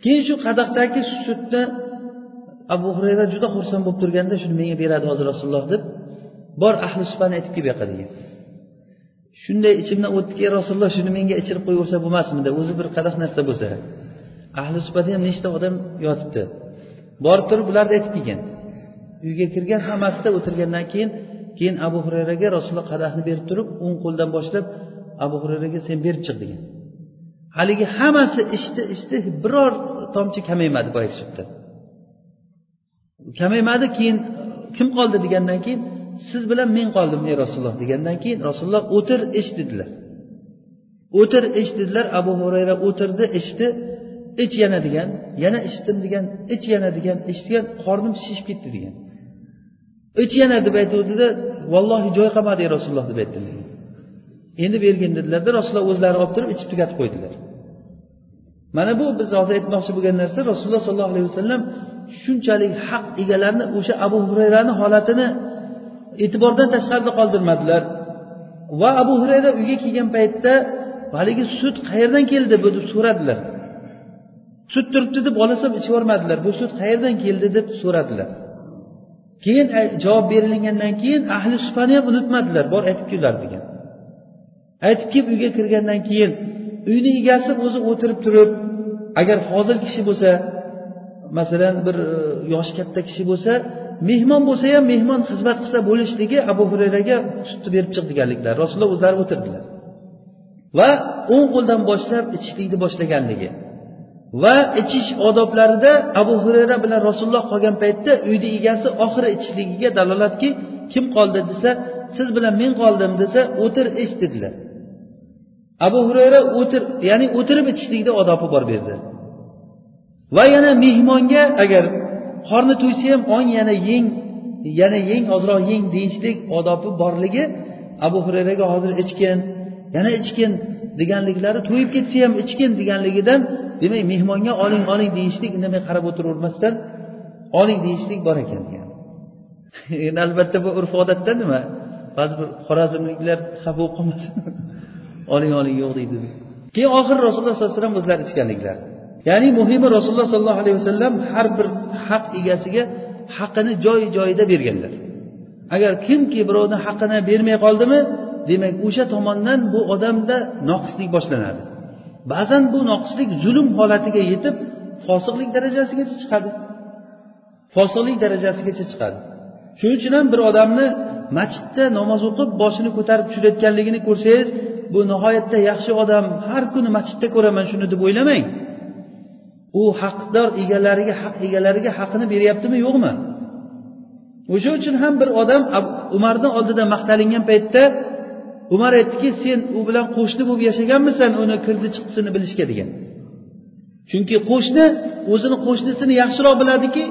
Keyin shu qadahdagi sutni abu hurayra juda xursand bo'lib turganda shuni menga beradi hozir rasululloh deb bor ahli supani aytib kelib yoqqa degan shunday ichimdan o'tdiki rasululloh shuni menga ichirib qo'yaversa bo'lmasmidi? O'zi bir qadah narsa bo'lsa. Ahli supada ham nechta odam yotibdi? Borib turib bularni aytib kelgan. Uyga kirgan hammasida o'tirgandan keyin keyin abu hurayraga rasululloh qadahni berib turib o'ng qo'ldan boshlab abu hurayraga sen berib chiq degan. Haligi hammasi ichdi ichdi biror tomchi kamaymadi boyagi sutdan kamaymadi keyin kim qoldi degandan keyin siz bilan men qoldim ey rasululloh degandan keyin rasululloh o'tir ich dedilar. O'tir ich dedilar abu hurayra o'tirdi ichdi. Ich yana degan yana ichdim degan ich yana degan ichgan qornim shishib ketdi degan. Ich yana deb aytuvdida vallohi joy qolmadi ey rasululloh deb aytdim endi bergin dedilarda rasululloh o'zlari olib turib ichib tugatib qo'ydilar. Mana bu biz hozir aytmoqchi bo'lgan narsa rasululloh sollallohu alayhi vasallam shunchalik haq egalarini o'sha abu hurayrani holatini e'tibordan tashqarida qoldirmadilar. Va abu hurayra uyga kelgan paytda haligi sut qayerdan keldi bu deb so'radilar. Sut turibdi deb olasam ichib bu sut qayerdan keldi deb so'radilar. Keyin javob berilgandan keyin ahli supani ham unutmadilar. Bor aytib keldilar degan. Aytib kelib uyga kirgandan keyin uyni egasi o'zi o'tirib turib agar fozil kishi bo'lsa masalan bir e, yoshi katta kishi bo'lsa mehmon bo'lsa ham mehmon xizmat qilsa bo'lishligi abu hurayraga sutni berib chiq deganliklari. Rasululloh o'zlari o'tirdilar. Va o'ng qo'ldan boshlab ichishlikni boshlaganligi. Va ichish odoblarida abu hurayra bilan rasululloh qolgan paytda uyni egasi oxiri ichishligiga dalolatki kim qoldi? desa siz bilan men qoldim desa o'tir ich dedilar. Abu hurayra o'tir ya'ni o'tirib ichishlikni odobi bor bu yerda va yana mehmonga agar qorni to'ysa ham ong yana yeng yana yeng ozroq yeng deyishlik odobi borligi abu hurayraga hozir ichgin yana ichgin deganliklari to'yib ketsa ham ichgin deganligidan demak mehmonga oling oling deyishlik indamay qarab o'tiravermasdan oling deyishlik bor ekan degan. Endi albatta bu urf odatda nima? Ba'zi bir xorazmliklar xafa bo'lib qolmasin oling oling yo'q deydi. Keyin oxiri rasululloh sollallohu alayhi vasallam o'zlari ichganliklari ya'ni muhimi rasululloh sollallohu alayhi vasallam har bir haq egasiga haqqini joy joyida berganlar. Agar kimki birovni haqqini bermay qoldimi demak o'sha tomondan bu odamda noqislik boshlanadi. Ba'zan bu noqislik zulm holatiga yetib fosiqlik darajasigacha chiqadi. Fosiqlik darajasigacha chiqadi. Shuning uchun ham bir odamni masjidda namoz o'qib boshini ko'tarib tushirayotganligini ko'rsangiz bu nihoyatda yaxshi odam har kuni masjidda ko'raman shuni deb o'ylamang. U haqdor egalariga haq egalariga haqini beryaptimi yo'qmi? O'sha uchun ham bir odam umarni oldida maqtalingan paytda umar aytdiki sen u bilan qo'shni bo'lib yashaganmisan uni kirdi chiqisini bilishga degan. Chunki qo'shni o'zini qo'shnisini yaxshiroq biladiki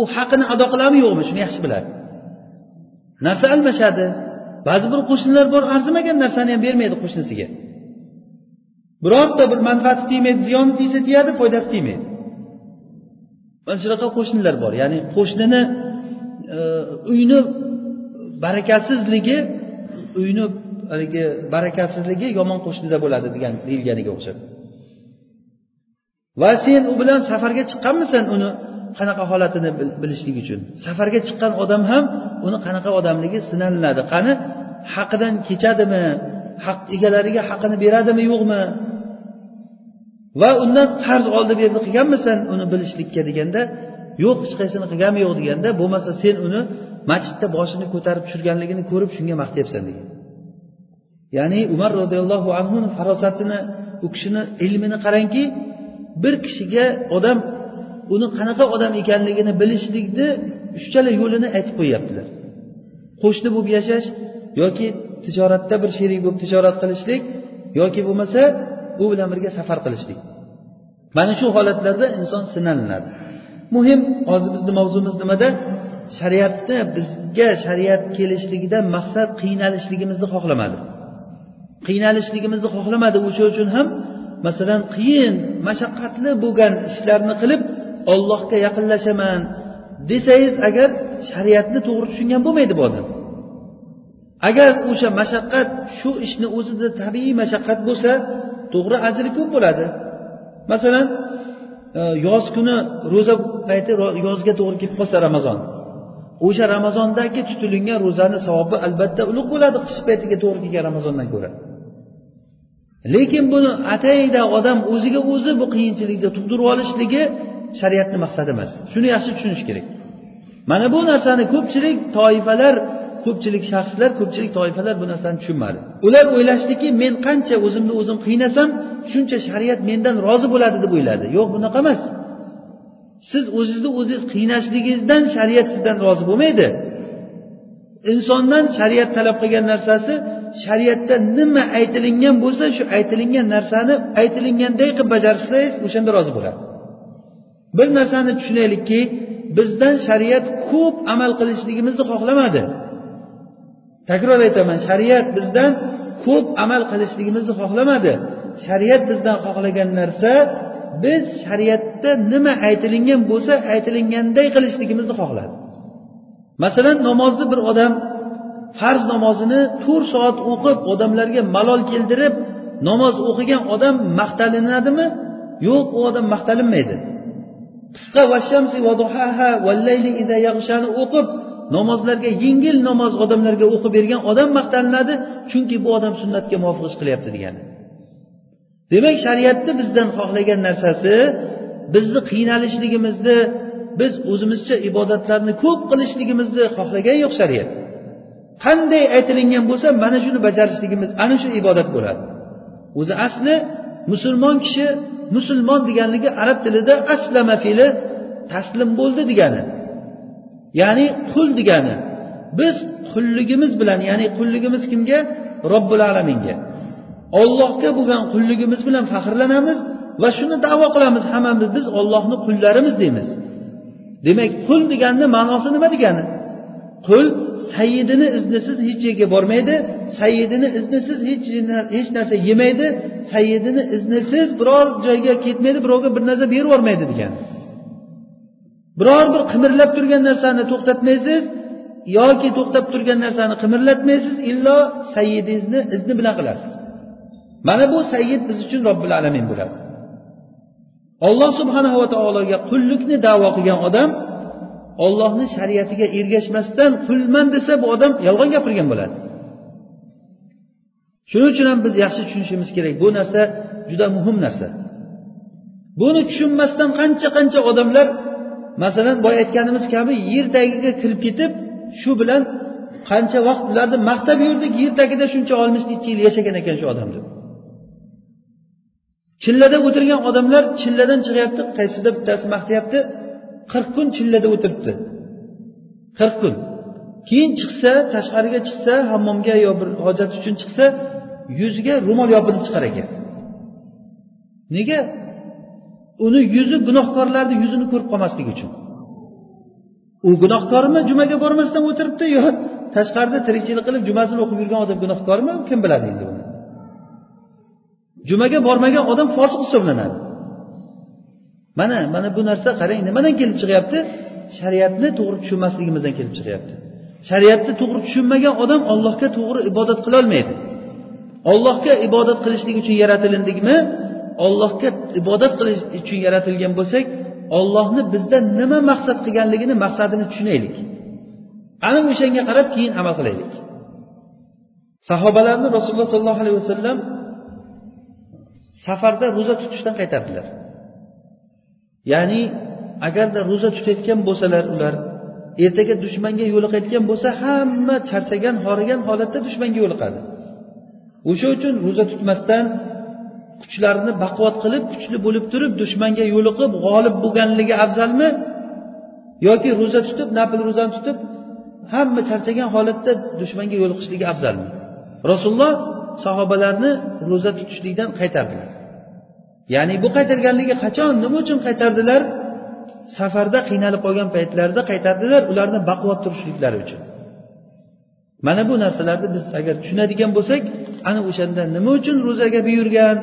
u haqini ado qiladimi yo'qmi? Shuni yaxshi biladi. Narsa almashadi. Ba'zi bir qo'shnilar bor arzimagan narsani ham bermaydi qo'shnisiga. Birorta bir manfaati tegmaydi ziyoni tegsa tegadi foydasi tegmaydi. Mana shunaqa qo'shnilar bor. Ya'ni qo'shnini e, uyni barakasizligi uyni haligi barakasizligi yomon qo'shnida bo'ladi degan deyilganiga o'xshab. Va sen u bilan safarga chiqqanmisan uni qanaqa holatini bilishlik uchun? Safarga chiqqan odam ham uni qanaqa odamligi sinalinadi qani haqidan kechadimi? Haq egalariga haqini beradimi yo'qmi? Va undan qarz oldi berdi qilganmisan uni bilishlikka deganda yo'q hech qaysini qilganim yo'q deganda bo'lmasa sen uni masjidda boshini ko'tarib tushirganligini ko'rib shunga maqtayapsan degan ya'ni umar roziyallohu anhuni farosatini u kishini ilmini qarangki bir kishiga odam uni qanaqa odam ekanligini bilishlikni uchchala yo'lini aytib qo'yyaptilar. Qo'shni bo'lib yashash yoki tijoratda bir sherik bo'lib tijorat qilishlik yoki bo'lmasa u bilan birga safar qilishlik. Mana shu holatlarda inson sinalinadi muhim hozir bizni mavzumiz nimada? Shariatda bizga shariat kelishligidan maqsad qiynalishligimizni xohlamadi. Qiynalishligimizni xohlamadi. O'sha uchun ham masalan qiyin mashaqqatli bo'lgan ishlarni qilib ollohga yaqinlashaman desangiz agar shariatni to'g'ri tushungan bo'lmaydi bu odam. Agar o'sha mashaqqat shu ishni o'zida tabiiy mashaqqat bo'lsa to'g'ri ajri ko'p bo'ladi. Masalan e, yoz kuni ro'za payti yozga to'g'ri kelib qolsa ramazon. O'sha ramazondagi tutilingan ro'zani savobi albatta ulug' bo'ladi qish paytiga to'g'ri kelgan ramazondan ko'ra. Lekin buni atayda odam o'ziga o'zi bu qiyinchilikni tug'dirib olishligi shariatni maqsadi emas. Shuni yaxshi tushunish kerak. Mana bu narsani ko'pchilik toifalar ko'pchilik shaxslar ko'pchilik toifalar bu narsani tushunmadi. Ular o'ylashdiki men qancha o'zimni o'zim qiynasam shuncha shariat mendan rozi bo'ladi deb o'yladi. Yo'q bunaqa emas. Siz o'zingizni o'zingiz qiynashligingizdan shariat sizdan rozi bo'lmaydi. Insondan shariat talab qilgan narsasi shariatda nima aytilingan bo'lsa shu aytilingan narsani aytilinganday qilib bajarsangiz o'shanda rozi bo'ladi. Bir narsani tushunaylikki bizdan shariat ko'p amal qilishligimizni xohlamadi. Takror aytaman shariat bizdan ko'p amal qilishligimizni xohlamadi. Shariat bizdan xohlagan narsa biz shariatda nima aytilingan bo'lsa aytilinganday qilishligimizni xohladi. Masalan namozni bir odam farz namozini to'rt soat o'qib odamlarga malol keltirib namoz o'qigan odam maqtalinadimi? Yo'q u odam maqtalinmaydi. Qisqa vashamsi vaduhaha vallayli ida yag'shani o'qib namozlarga yengil namoz odamlarga o'qib bergan odam maqtalinadi chunki bu odam sunnatga muvofiq ish qilyapti degani. Demak shariatni bizdan xohlagan narsasi bizni qiynalishligimizni biz o'zimizcha ibodatlarni ko'p qilishligimizni xohlagan yo'q shariat. Qanday aytilingan bo'lsa mana shuni bajarishligimiz ana shu ibodat bo'ladi. O'zi asli musulmon kishi musulmon deganligi arab tilida aslama fe'li taslim bo'ldi degani ya'ni qul degani. Biz qulligimiz bilan ya'ni qulligimiz kimga? Robbil alaminga. Ollohga bo'lgan qulligimiz bilan faxrlanamiz va shuni davo qilamiz hammamiz biz ollohni qullarimiz deymiz. Demak qul deganni ma'nosi nima degani? Qul sayyidini iznisiz hech yerga bormaydi sayyidini iznisiz hech hech narsa yemaydi sayyidini iznisiz biror joyga ketmaydi birovga bir narsa berib yubormaydi degan. Biror bir qimirlab turgan narsani to'xtatmaysiz yoki to'xtab turgan narsani qimirlatmaysiz illo sayyidingizni izni bilan qilasiz. Mana bu sayyid biz uchun robbil alamin bo'ladi. Olloh subhanava taologa qullikni davo qilgan odam ollohni shariatiga ergashmasdan qulman desa bu odam yolg'on gapirgan bo'ladi. Shuning uchun ham biz yaxshi tushunishimiz kerak. Bu narsa juda muhim narsa. Buni tushunmasdan qancha qancha odamlar masalan boya aytganimiz kabi yer tagiga kirib ketib shu bilan qancha vaqt ularni maqtab yurdik yer tagida shuncha oltmish necha yil yashagan ekan shu odam deb chillada o'tirgan odamlar chilladan chiqyapti qaysida bittasi maqtayapti. Qirq kun chillada o'tiribdi. Qirq kun. Keyin chiqsa tashqariga chiqsa hammomga yo bir hojat uchun chiqsa yuziga ro'mol yopinib chiqar ekan. Nega? Uni yuzi gunohkorlarni yuzini ko'rib qolmasligi uchun. U gunohkormi jumaga bormasdan o'tiribdi yo tashqarida tirikchilik qilib jumasini o'qib yurgan odam gunohkormi kim biladi endi uni? Jumaga bormagan odam fosiq hisoblanadi. Mana mana bu narsa qarang nimadan kelib chiqyapti? Shariatni to'g'ri tushunmasligimizdan kelib chiqyapti. Shariatni to'g'ri tushunmagan odam ollohga to'g'ri ibodat qilolmaydi ollohga ibodat qilishlik uchun yaratilindikmi? Ollohga ibodat qilish uchun yaratilgan bo'lsak ollohni bizdan nima maqsad qilganligini maqsadini tushunaylik. Ana o'shanga qarab keyin amal qilaylik. Sahobalarni rasululloh sollallohu alayhi vasallam safarda ro'za tutishdan qaytardilar. Ya'ni agarda ro'za tutayotgan bo'lsalar ular ertaga dushmanga yo'liqayotgan bo'lsa hamma charchagan horigan holatda dushmanga yo'liqadi. O'sha uchun ro'za tutmasdan kuchlarini baquvvat qilib kuchli bo'lib turib dushmanga yo'liqib g'olib bo'lganligi afzalmi? Yoki ro'za tutib nafl ro'zani tutib hamma charchagan holatda dushmanga yo'liqishligi afzalmi? Rasululloh sahobalarni ro'za tutishlikdan qaytardilar. Ya'ni bu qaytarganligi qachon nima uchun qaytardilar? Safarda qiynalib qolgan paytlarida qaytardilar ularni baquvvat turishliklari uchun. Mana bu narsalarni biz agar tushunadigan bo'lsak ana o'shanda nima uchun ro'zaga buyurgan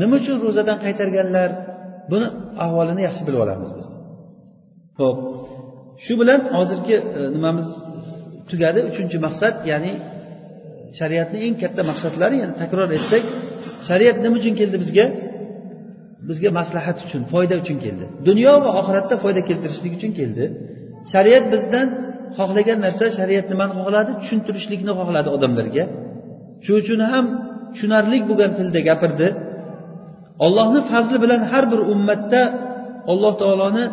nima uchun ro'zadan qaytarganlar buni ahvolini yaxshi bilib olamiz biz. Ho'p shu bilan hozirgi e, nimamiz tugadi? Uchinchi maqsad ya'ni shariatni eng katta maqsadlari yana takror etsak shariat nima uchun keldi bizga? Bizga maslahat uchun foyda uchun keldi. Dunyo va oxiratda foyda keltirishlik uchun keldi. Shariat bizdan xohlagan narsa shariat nimani xohladi tushuntirishlikni xohladi odamlarga. Shuning uchun ham tushunarli bo'lgan tilda gapirdi. Ollohni fazli bilan har bir ummatda alloh taoloni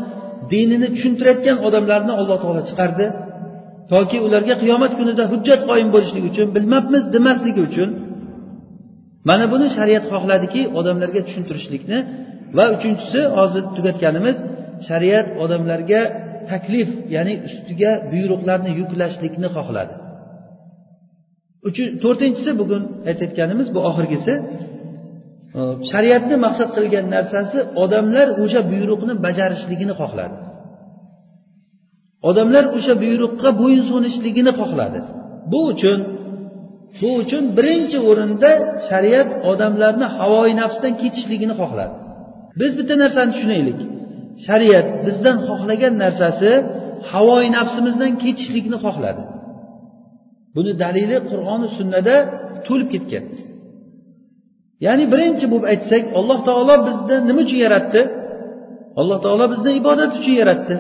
dinini tushuntirayotgan odamlarni alloh taolo chiqardi. Toki ularga qiyomat kunida hujjat qoyim bo'lishligi uchun bilmabmiz demasligi uchun mana buni shariat xohladiki odamlarga tushuntirishlikni va uchinchisi hozir tugatganimiz shariat odamlarga taklif ya'ni ustiga buyruqlarni yuklashlikni xohladi. To'rtinchisi bugun aytayotganimiz bu oxirgisi e, shariatni maqsad qilgan narsasi odamlar o'sha buyruqni bajarishligini xohladi. Odamlar o'sha buyruqqa bo'yinsunishligini xohladi. Bu uchun shu uchun birinchi o'rinda shariat odamlarni havoyi nafsdan ketishligini xohladi. Biz bitta narsani tushunaylik. Shariat bizdan xohlagan narsasi havoyi nafsimizdan ketishlikni xohladi. Buni dalili qur'oni sunnada to'lib ketgan. Ya'ni birinchi bo'lib aytsak alloh taolo bizni nima uchun yaratdi? Alloh taolo bizni ibodat uchun yaratdi.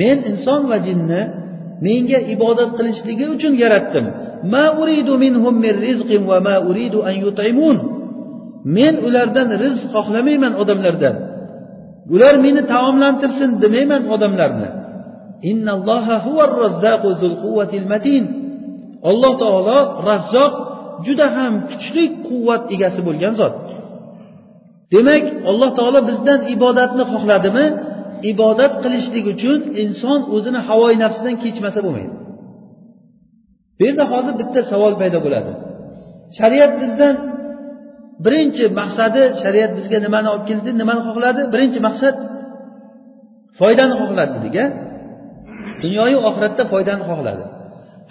Men inson va jinni menga ibodat qilishligi uchun yaratdim. Ma uridu minhum mirrizqim va ma uridu an yut'imun. men ulardan rizq xohlamayman odamlardan. Ular meni taomlantirsin demayman odamlarni. Alloh taolo razzoq juda ham kuchli quvvat egasi bo'lgan zot. Demak alloh taolo bizdan ibodatni xohladimi? Ibodat qilishlik uchun inson o'zini havoyi nafsidan kechmasa bo'lmaydi. Bu yerda hozir bitta savol paydo bo'ladi. Shariat bizdan birinchi maqsadi shariat bizga nimani olib keldi nimani xohladi? Birinchi maqsad foydani xohladi dedik a dunyoyu oxiratda foydani xohladi.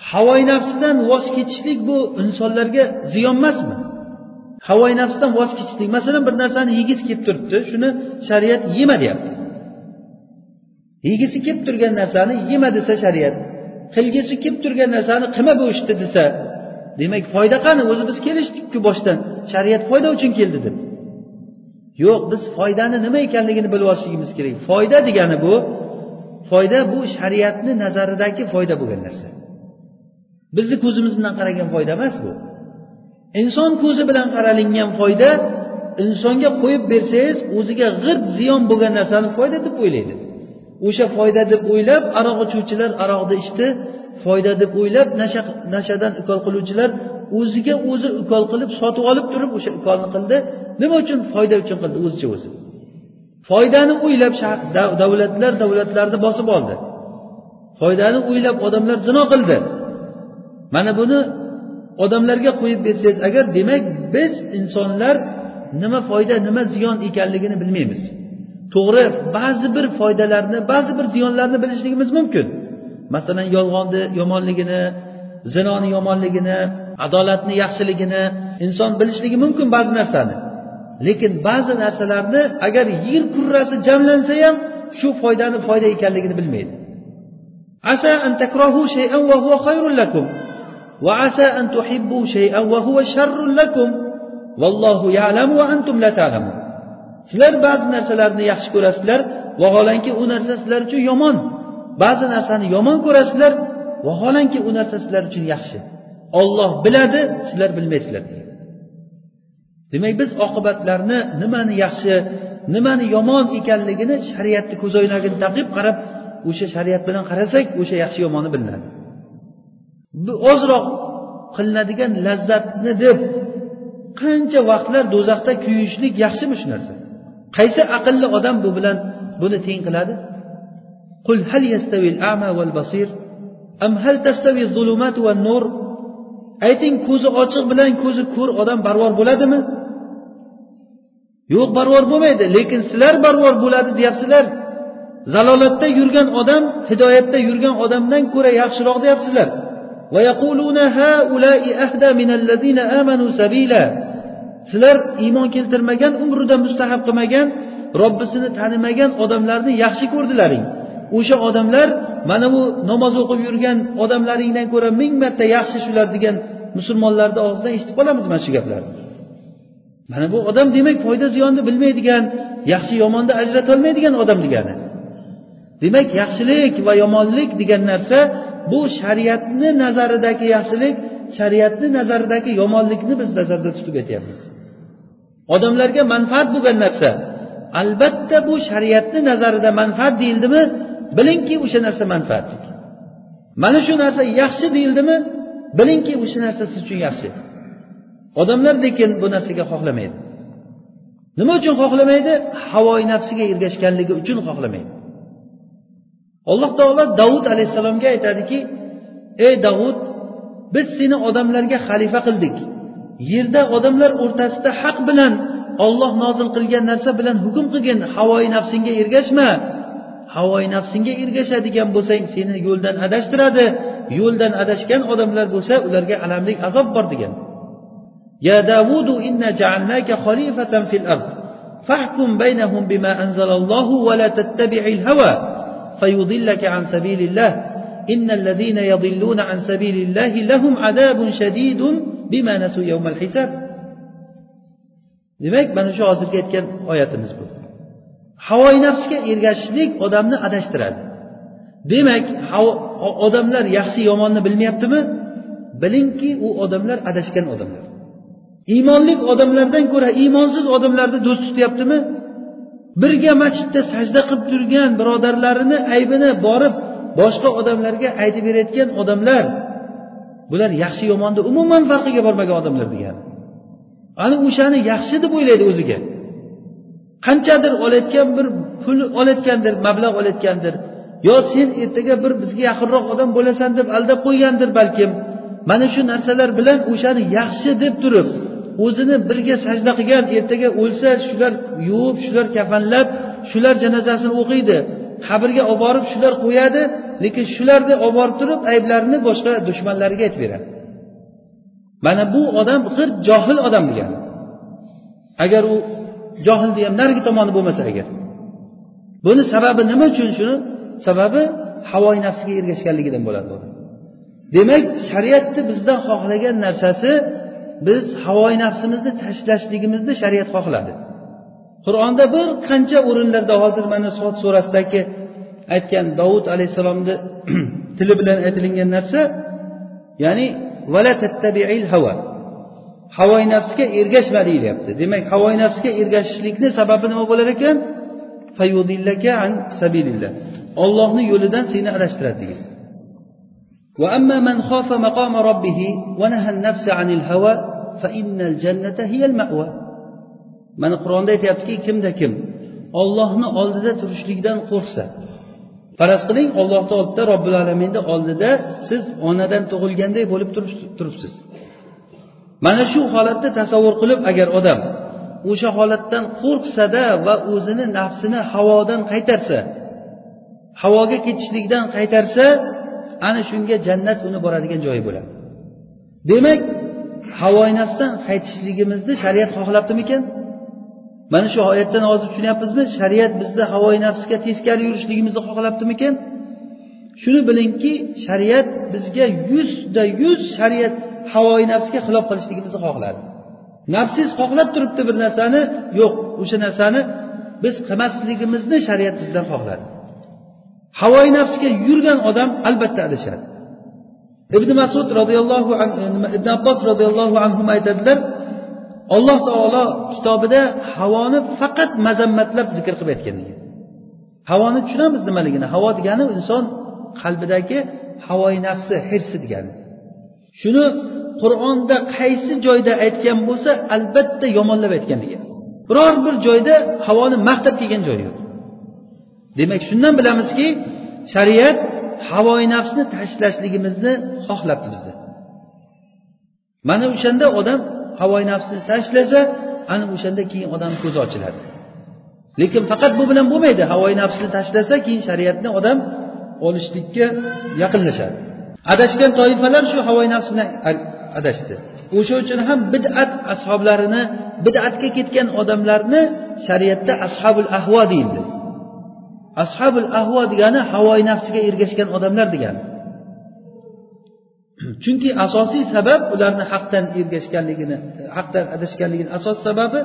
Havoyi nafsidan voz kechishlik bu insonlarga ziyon emasmi? Havoyi nafsdan voz kechishlik masalan bir narsani yegisi kelib turibdi shuni shariat yema deyapti yegisi kelib turgan narsani yema desa shariat qilgisi kelib turgan narsani qilma bu ishni desa demak foyda qani? O'zi biz kelishdikku boshdan. Shariat foyda uchun keldi deb. Yo'q biz foydani nima ekanligini bilib olishligimiz kerak. Foyda degani bu foyda bu shariatni nazaridagi foyda bo'lgan narsa. Bizni ko'zimiz bilan qaragan foyda emas bu. Inson ko'zi bilan qaralingan foyda insonga qo'yib bersangiz o'ziga g'irt ziyon bo'lgan narsani foyda deb o'ylaydi. O'sha foyda deb o'ylab aroq ichuvchilar aroqni ichdi. Foyda deb o'ylab nasha nashadan ukol qiluvchilar o'ziga o'zi ukol qilib sotib olib turib o'sha ukolni qildi. Nima uchun? Foyda uchun qildi o'zicha o'zi. Foydani o'ylab davlatlar davlatlarni bosib oldi. Foydani o'ylab odamlar zino qildi. Mana buni odamlarga qo'yib bersangiz agar demak biz insonlar nima foyda nima ziyon ekanligini bilmaymiz. To'g'ri ba'zi bir foydalarni ba'zi bir ziyonlarni bilishligimiz mumkin. Masalan yolg'onni yomonligini zinoni yomonligini adolatni yaxshiligini inson bilishligi mumkin ba'zi narsani. Lekin ba'zi narsalarni agar yer kurrasi jamlansa ham shu foydani foyda ekanligini bilmaydi. Asa an takrahu shay'an wa huwa khayrun lakum. Va asa an tuhibbu shay'an wa huwa sharrun lakum. Vallohu ya'lamu va antum la ta'lamun. Sizlar ba'zi narsalarni yaxshi ko'rasizlar vaholanki u narsa sizlar uchun yomon. Ba'zi narsani yomon ko'rasizlar vaholanki u narsa sizlar uchun yaxshi. Olloh biladi sizlar bilmaysizlar demak biz oqibatlarni nimani yaxshi nimani yomon ekanligini shariatni ko'zoynagini taqib qarab o'sha shariat bilan qarasak o'sha yaxshi yomoni bilinadi. Ozroq qilinadigan lazzatni deb qancha vaqtlar do'zaxda kuyishlik yaxshimi shu narsa? qaysi aqlli odam bu bilan buni teng qiladi قل هل يستوي الأعمى والبصير أم هل تستوي الظلمات والنور ayting ko'zi ochiq bilan ko'zi ko'r odam barvor bo'ladimi yo'q barvor bo'lmaydi lekin sizlar barvor bo'ladi deyapsizlar zalolatda yurgan odam hidoyatda yurgan odamdan ko'ra yaxshiroq deyapsizlar Sizlar iymon keltirmagan umrida mustahab qilmagan robbisini tanimagan odamlarni yaxshi ko'rdilaring. O'sha odamlar mana bu namoz o'qib yurgan odamlaringdan ko'ra ming marta yaxshi shular degan musulmonlarni og'zidan eshitib qolamiz mana shu gaplarni mana bu odam demak foyda ziyonni bilmaydigan yaxshi yomonni ajratolmaydigan odam degani. Demak yaxshilik va yomonlik degan narsa bu shariatni nazaridagi yaxshilik shariatni nazaridagi yomonlikni biz nazarda tutib aytyapmiz. Odamlarga manfaat bo'lgan narsa. Albatta bu shariatni nazarida manfaat deyildimi? Bilingki o'sha narsa manfaatlik mana shu narsa yaxshi deyildimi? Bilingki o'sha narsa siz uchun yaxshi. Odamlar lekin bu narsaga xohlamaydi. Nima uchun xohlamaydi? Havoyi nafsiga ergashganligi uchun xohlamaydi. Alloh taolo davud alayhissalomga aytadiki ey davud biz seni odamlarga xalifa qildik. yerda odamlar o'rtasida haq bilan olloh nozil qilgan narsa bilan hukm qilgin havoyi nafsingga ergashma havoyi nafsingga ergashadigan bo'lsang seni yo'ldan adashtiradi yo'ldan adashgan odamlar bo'lsa ularga alamli azob bor degan ya davudu inna ja'alnaka khalifatan fil ard fahkum baynahum bima anzalallohu va la tattabi'il hawa فيضلك عن سبيل الله إن الذين يضلون عن سبيل الله لهم عذاب شديد bima nasu yawmal hisab. Demak mana shu hozirgi aytgan oyatimiz bu. Havoi nafsga ergashishlik odamni adashtiradi. Demak odamlar yaxshi yomonni bilmayaptimi? Bilingki u odamlar adashgan odamlar. Iymonli odamlardan ko'ra iymonsiz odamlarni do'st tutyaptimi? Birga masjidda sajda qilib turgan birodarlarini aybini borib boshqa odamlarga aytib berayotgan odamlar bular yaxshi yomonni umuman farqiga bormagan odamlar degani ana o'shani yaxshi deb o'ylaydi o'ziga. Qanchadir olayotgan bir pul olayotgandir mablag' olayotgandir. Yo sen ertaga bir bizga yaqinroq odam bo'lasan deb aldab qo'ygandir balkim. Mana shu narsalar bilan o'shani yaxshi deb turib o'zini birga sajda qilgan ertaga o'lsa shular yuvib shular kafanlab shular janozasini o'qiydi. Qabrga olib borib shular qo'yadi lekin shularni olib borib turib ayblarini boshqa dushmanlariga aytib beradi. Mana bu odam g'irt johil odam degani. Agar u johilni ham narigi tomoni bo'lmasa agar. Buni sababi nima uchun shuni? Sababi havoyi nafsiga ergashganligidan bo'ladi demak shariatni bizdan xohlagan narsasi biz havoyi nafsimizni tashlashligimizni shariat xohladi. qur'onda bir qancha o'rinlarda hozir mana sot surasidagi aytgan dovud alayhissalomni tili bilan aytilingan narsa ya'ni vala tattabiil hava havoyi nafsga ergashma deyilyapti demak havoyi nafsga ergashishlikni sababi nima bo'lar ekan an sabilillah ollohni yo'lidan seni adashtiradi degan وأما من خاف مقام ربه ونهى النفس عن الهوى فإن الجنة هي المأوى mana qur'onda aytyaptiki kimda kim? Ollohni oldida turishlikdan qo'rqsa. Faraz qiling ollohni oldida robbil alaminni oldida siz onadan tug'ilganday bo'lib turibsiz. Mana shu holatni tasavvur qilib agar odam o'sha holatdan qo'rqsada va o'zini nafsini havodan qaytarsa havoga ketishlikdan qaytarsa ana shunga jannat uni boradigan joyi bo'ladi. Demak havoyi nafsdan qaytishligimizni shariat xohlabdimikan mana shu oyatdan hozir tushunyapmizmi? Shariat bizni havoyi nafsga teskari yurishligimizni xohlabdimikan shuni bilingki shariat bizga yuzda yuz shariat havoyi nafsga xilof qilishligimizni xohladi. Nafsingiz xohlab turibdi bir narsani yo'q o'sha narsani biz qilmasligimizni shariat bizdan xohladi. Havoyi nafsga yurgan odam albatta adashadi. Ibn masud roziyallohu ibn abbos roziyallohu anhu aytadilar alloh taolo kitobida havoni faqat mazammatlab zikr qilib aytgan. Degan havoni tushunamiz nimaligini. Havo degani inson qalbidagi havoyi nafsi hirsi degani. Shuni qur'onda qaysi joyda aytgan bo'lsa albatta yomonlab aytgan degan. Biror bir joyda havoni maqtab kelgan joyi yo'q. Demak shundan bilamizki shariat havoyi nafsni tashlashligimizni xohlabdi bizni mana o'shanda odam havoyi nafsni tashlasa ana o'shanda keyin odam ko'zi ochiladi. Lekin faqat bu bilan bo'lmaydi. Havoyi nafsni tashlasa keyin shariatni odam olishlikka yaqinlashadi. Adashgan toifalar shu havoyi nafs bilan adashdi. O'sha uchun ham bid'at ashoblarini bid'atga ketgan odamlarni shariatda ashabul ahvo deyildi. Ashabul ahvo degani havoyi nafsiga ergashgan odamlar degani. Chunki asosiy sabab ularni haqdan ergashganligini haqdan adashganligini asosiy sababi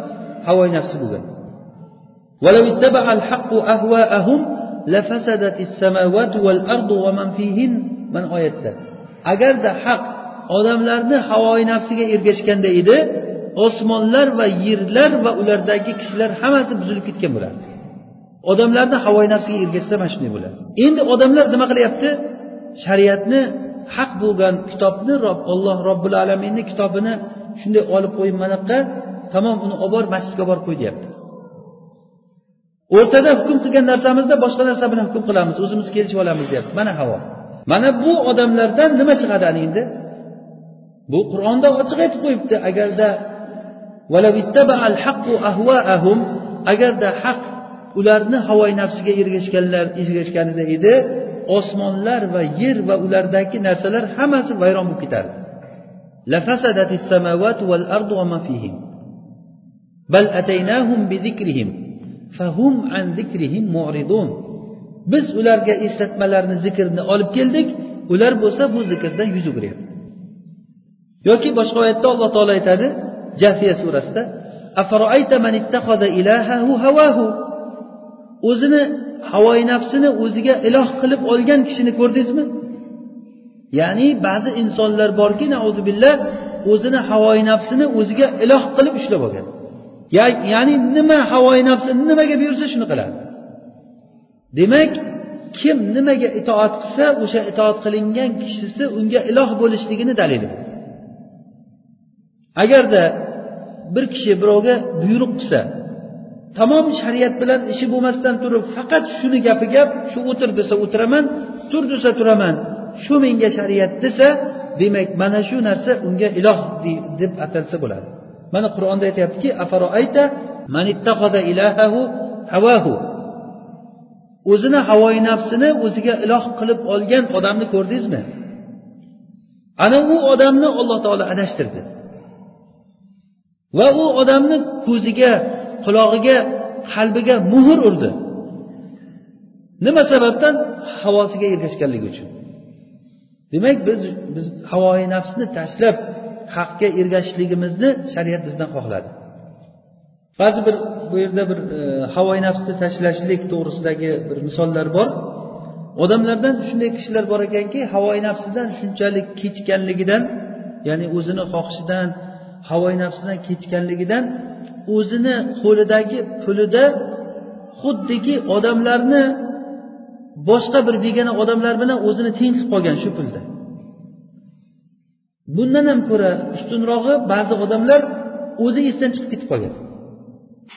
havo nafsi bo'lgan mana oyatda. Agarda haq odamlarni havoyi nafsiga ergashganda edi osmonlar va yerlar va ulardagi kishilar hammasi buzilib ketgan bo'lardi odamlarni havoyi nafsiga ergashsa mana shunday bo'ladi. Endi odamlar nima qilyapti? Shariatni haq bo'lgan kitobni olloh robbil alaminni kitobini shunday olib qo'yib mana buyoqqa tamom uni olib borib masjidga olib borib qo'y deyapti. O'rtada hukm qilgan narsamizda boshqa narsa bilan hukm qilamiz o'zimiz kelishib olamiz deyapti. Mana havo. Mana bu odamlardan nima chiqadi ana endi? Bu qur'onda ochiq aytib qo'yibdi agarda agarda haq ularni havoyi nafsiga ergashganlar ergashganida edi osmonlar va yer va ulardagi narsalar hammasi vayron bo'lib ketardi. Bal ataynahum bizikrihim fahum an zikrihim mu'ridun. Biz ularga eslatmalarni zikrni olib keldik ular bo'lsa bu zikrdan yuz o'giryapti. Yoki boshqa oyatda alloh taolo aytadi jafiya surasida o'zini havoyi nafsini o'ziga iloh qilib olgan kishini ko'rdingizmi? Ya'ni ba'zi insonlar borki billah o'zini havoyi nafsini o'ziga iloh qilib ushlab olgan. Ya'ni nima havoyi nafsi nimaga buyursa shuni qiladi. Demak kim nimaga itoat qilsa o'sha itoat qilingan kishisi unga iloh bo'lishligini dalili agarda bir kishi birovga buyruq qilsa tamom shariat bilan ishi bo'lmasdan turib faqat shuni gapi gap shu o'tir desa o'tiraman tur desa turaman shu menga shariat desa demak mana shu narsa unga iloh deb atalsa bo'ladi. Mana qur'onda aytyaptiki o'zini havoyi nafsini o'ziga iloh qilib olgan odamni ko'rdingizmi? Ana u odamni alloh taolo adashtirdi. Va u odamni ko'ziga qulog'iga qalbiga muhr urdi. Nima sababdan? Havosiga ergashganligi uchun. Demak biz biz havoyi nafsni tashlab haqga ergashishligimizni shariat bizdan xohladi. Ba'zi bir bu yerda bir e, havoyi nafsni tashlashlik to'g'risidagi bir misollar bor. Odamlardan shunday kishilar bor ekanki havoyi nafsidan shunchalik kechganligidan ya'ni o'zini xohishidan havoyi nafsidan kechganligidan o'zini qo'lidagi pulida xuddiki odamlarni boshqa bir begona odamlar bilan o'zini teng qilib qolgan shu pulda. Bundan ham ko'ra ustunrog'i ba'zi odamlar o'zi esdan chiqib ketib qolgan.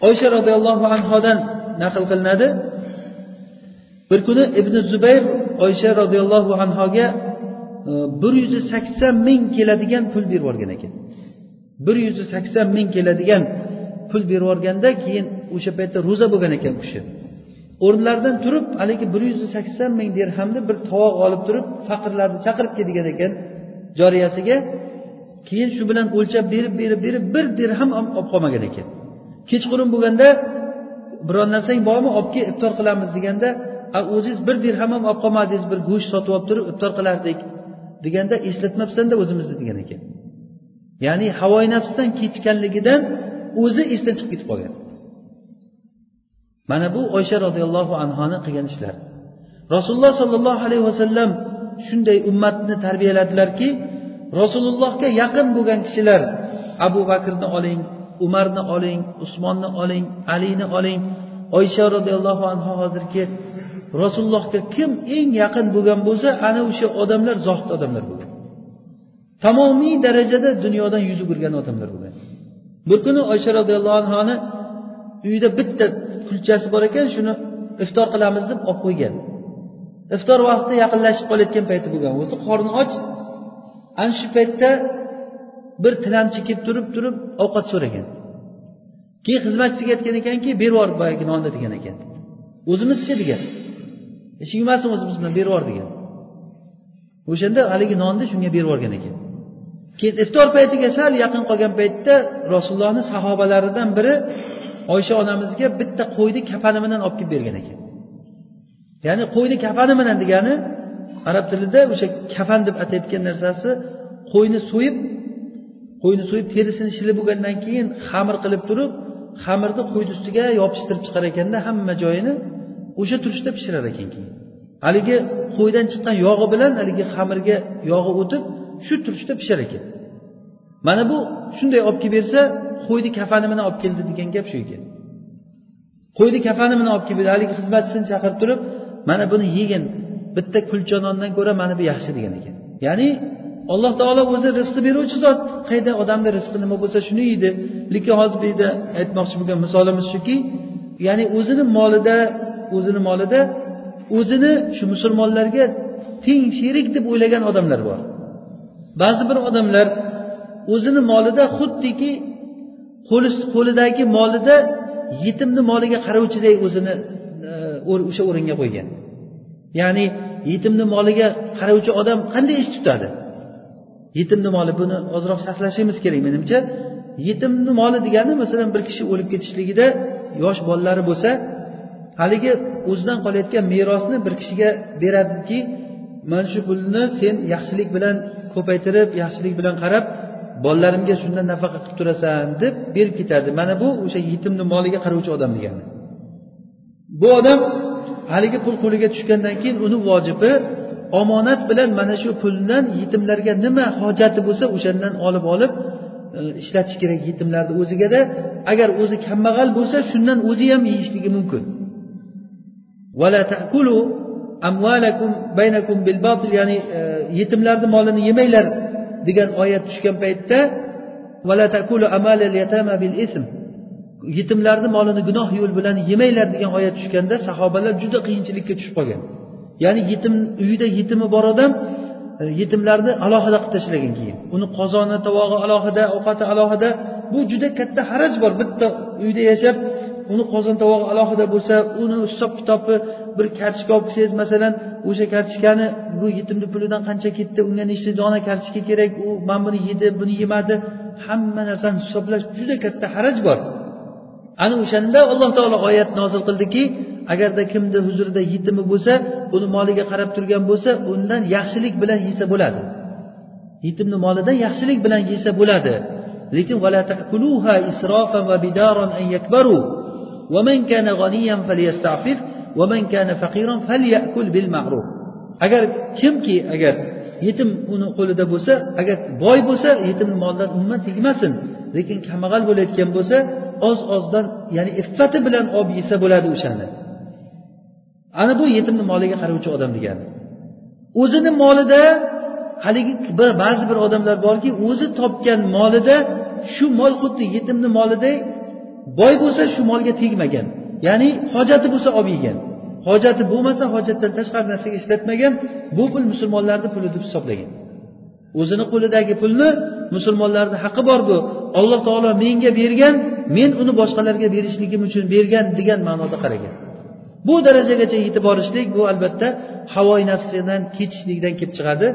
Oysha roziyallohu anhodan naql qilinadi. Bir kuni ibn zubayr oysha roziyallohu anhoga e, bir yuz sakson ming keladigan pul berib yuborgan ekan. Bir yuz sakson ming keladigan pul berib yuborganda keyin o'sha paytda ro'za bo'lgan ekan u kishi. O'rnlaridan turib haligi bir yuz sakson ming dirhamni bir tovoq olib turib faqirlarni chaqirib kel degan ekan joriyasiga. Keyin shu bilan o'lchab berib berib berib bir dirham olib qolmagan ekan. Kechqurun bo'lganda biron narsang bormi olib kel iftor qilamiz deganda o'zingiz bir dirham ham olib qolmadingiz bir go'sht sotib olib turib iftor qilardik deganda eslatmabsanda o'zimizni degan ekan. Ya'ni havoyi nafsdan kechganligidan o'zi esdan chiqib ketib qolgan. Mana bu oysha roziyallohu anhoni qilgan ishlari rasululloh sollallohu alayhi vasallam shunday ummatni tarbiyaladilarki rasulullohga yaqin bo'lgan kishilar abu bakrni oling umarni oling usmonni oling alini oling oysha roziyallohu anhu hozirgi rasulullohga kim eng yaqin bo'lgan bo'lsa ana o'sha odamlar zohid odamlar bo'lgan. Tamomiy darajada dunyodan yuz o'girgan odamlar bo'lgan. Bir kuni oysha roziyallohu anhoni uyida bitta kulchasi bor ekan shuni iftor qilamiz deb olib qo'ygan. Iftor vaqti yaqinlashib qolayotgan payti bo'lgan. O'zi qorni och ana shu paytda bir tilamchi kelib turib turib ovqat so'ragan. Keyin xizmatchisiga aytgan ekanki berib yubor boyagi nonni degan ekan. O'zimizchi degan. Ish yemasin o'zimiz bilan berib yubor degan. O'shanda haligi nonni shunga berib yuborgan ekan. Keyin iftor paytiga sal yaqin qolgan paytda rasulullohni sahobalaridan biri oysha onamizga bitta qo'yni kafani bilan olib kelib bergan ekan. Ya'ni qo'yni kafani bilan degani arab tilida o'sha kafan deb atayotgan narsasi qo'yni so'yib qo'yni so'yib terisini shilib bo'lgandan keyin xamir qilib turib xamirni qo'yni ustiga yopishtirib chiqar ekanda hamma joyini o'sha turishda pishirar ekan keyin. Haligi qo'ydan chiqqan yog'i bilan haligi xamirga yog'i o'tib shu turishda pishar ekan. Mana bu shunday olib kelib bersa qo'yni kafani bilan olib keldi degan gap shu ekan. Qo'yni kafani bilan olib kelib berdi. haligi xizmatchisini chaqirib turib mana buni yegin bitta kulcha nondan ko'ra mana bu yaxshi degan ekan. Ya'ni alloh taolo o'zi rizqni beruvchi zot. Qayda odamni rizqi nima bo'lsa shuni yeydi. Lekin hozir bu yerda aytmoqchi bo'lgan misolimiz shuki ya'ni o'zini molida o'zini molida o'zini shu musulmonlarga teng sherik deb o'ylagan odamlar bor. Ba'zi bir odamlar o'zini molida xuddiki qo'lidagi molida yetimni moliga qarovchiday o'zini e, o'sha o'ringa qo'ygan. Ya'ni yetimni moliga qarovchi odam qanday ish tutadi? Yetimni moli buni ozroq sharhlashimiz kerak menimcha. Yetimni moli degani masalan bir kishi o'lib ketishligida yosh bolalari bo'lsa haligi o'zidan qolayotgan merosni bir kishiga beradiki mana shu pulni sen yaxshilik bilan ko'paytirib yaxshilik bilan qarab bolalarimga shundan nafaqa qilib turasan deb berib ketadi mana bu o'sha yetimni moliga qarovchi odam degani. Bu odam haligi pul qo'liga tushgandan keyin uni vojibi omonat bilan mana shu puldan yetimlarga nima hojati bo'lsa o'shandan olib olib e, ishlatish kerak yetimlarni o'zigada. Agar o'zi kambag'al bo'lsa shundan o'zi ham yeyishligi mumkin. Ya'ni e, yetimlarni molini yemanglar degan oyat tushgan paytda yetimlarni molini gunoh yo'l bilan yemanglar degan oyat tushganda sahobalar juda qiyinchilikka tushib qolgan. Ya'ni yetim uyida yetimi bor odam e, yetimlarni alohida qilib tashlagan keyin. Uni qozoni tovog'i alohida ovqati alohida bu juda katta haraj bor. Bitta uyda yashab uni qozon tovog'i alohida bo'lsa uni hisob kitobi bir kartochka olib kelsangiz masalan o'sha kartochkani bu yetimni pulidan qancha ketdi unga nechta dona kartochka kerak u mana buni yedi buni yemadi hamma narsani hisoblash juda katta haraj bor. Ana o'shanda alloh taolo oyat nozil qildiki agarda kimni huzurida yetimi bo'lsa uni moliga qarab turgan bo'lsa undan yaxshilik bilan yesa bo'ladi. Yetimni molidan yaxshilik bilan yesa bo'ladi. Lekin ومن كان غنيا فليستعفف ومن كان فقيرا فليأكل بالمعروف agar kimki agar yetim uni qo'lida bo'lsa agar boy bo'lsa yetimni molidan umuman tegmasin lekin kambag'al bo'layotgan bo'lsa oz ozdan ya'ni iffati bilan olib yesa bo'ladi o'shani ana bu yetimni moliga qarovchi odam degani o'zini molida haligi bir ba'zi bir odamlar borki o'zi topgan molida shu mol xuddi yetimni moliday boy bo'lsa shu molga tegmagan. Ya'ni hojati bo'lsa olib yegan hojati bo'lmasa hojatdan tashqari narsaga ishlatmagan bu pul musulmonlarni puli deb hisoblagan. O'zini qo'lidagi pulni musulmonlarni haqqi bor bu alloh taolo menga bergan men uni boshqalarga berishligim uchun bergan degan ma'noda qaragan. Bu darajagacha yetib borishlik bu albatta havoyi nafsidan ketishlikdan kelib chiqadi.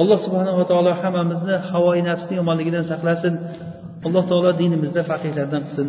Alloh subhanava taolo hammamizni havoyi nafsni yomonligidan saqlasin. Alloh taolo dinimizda faqihlardan qilsin.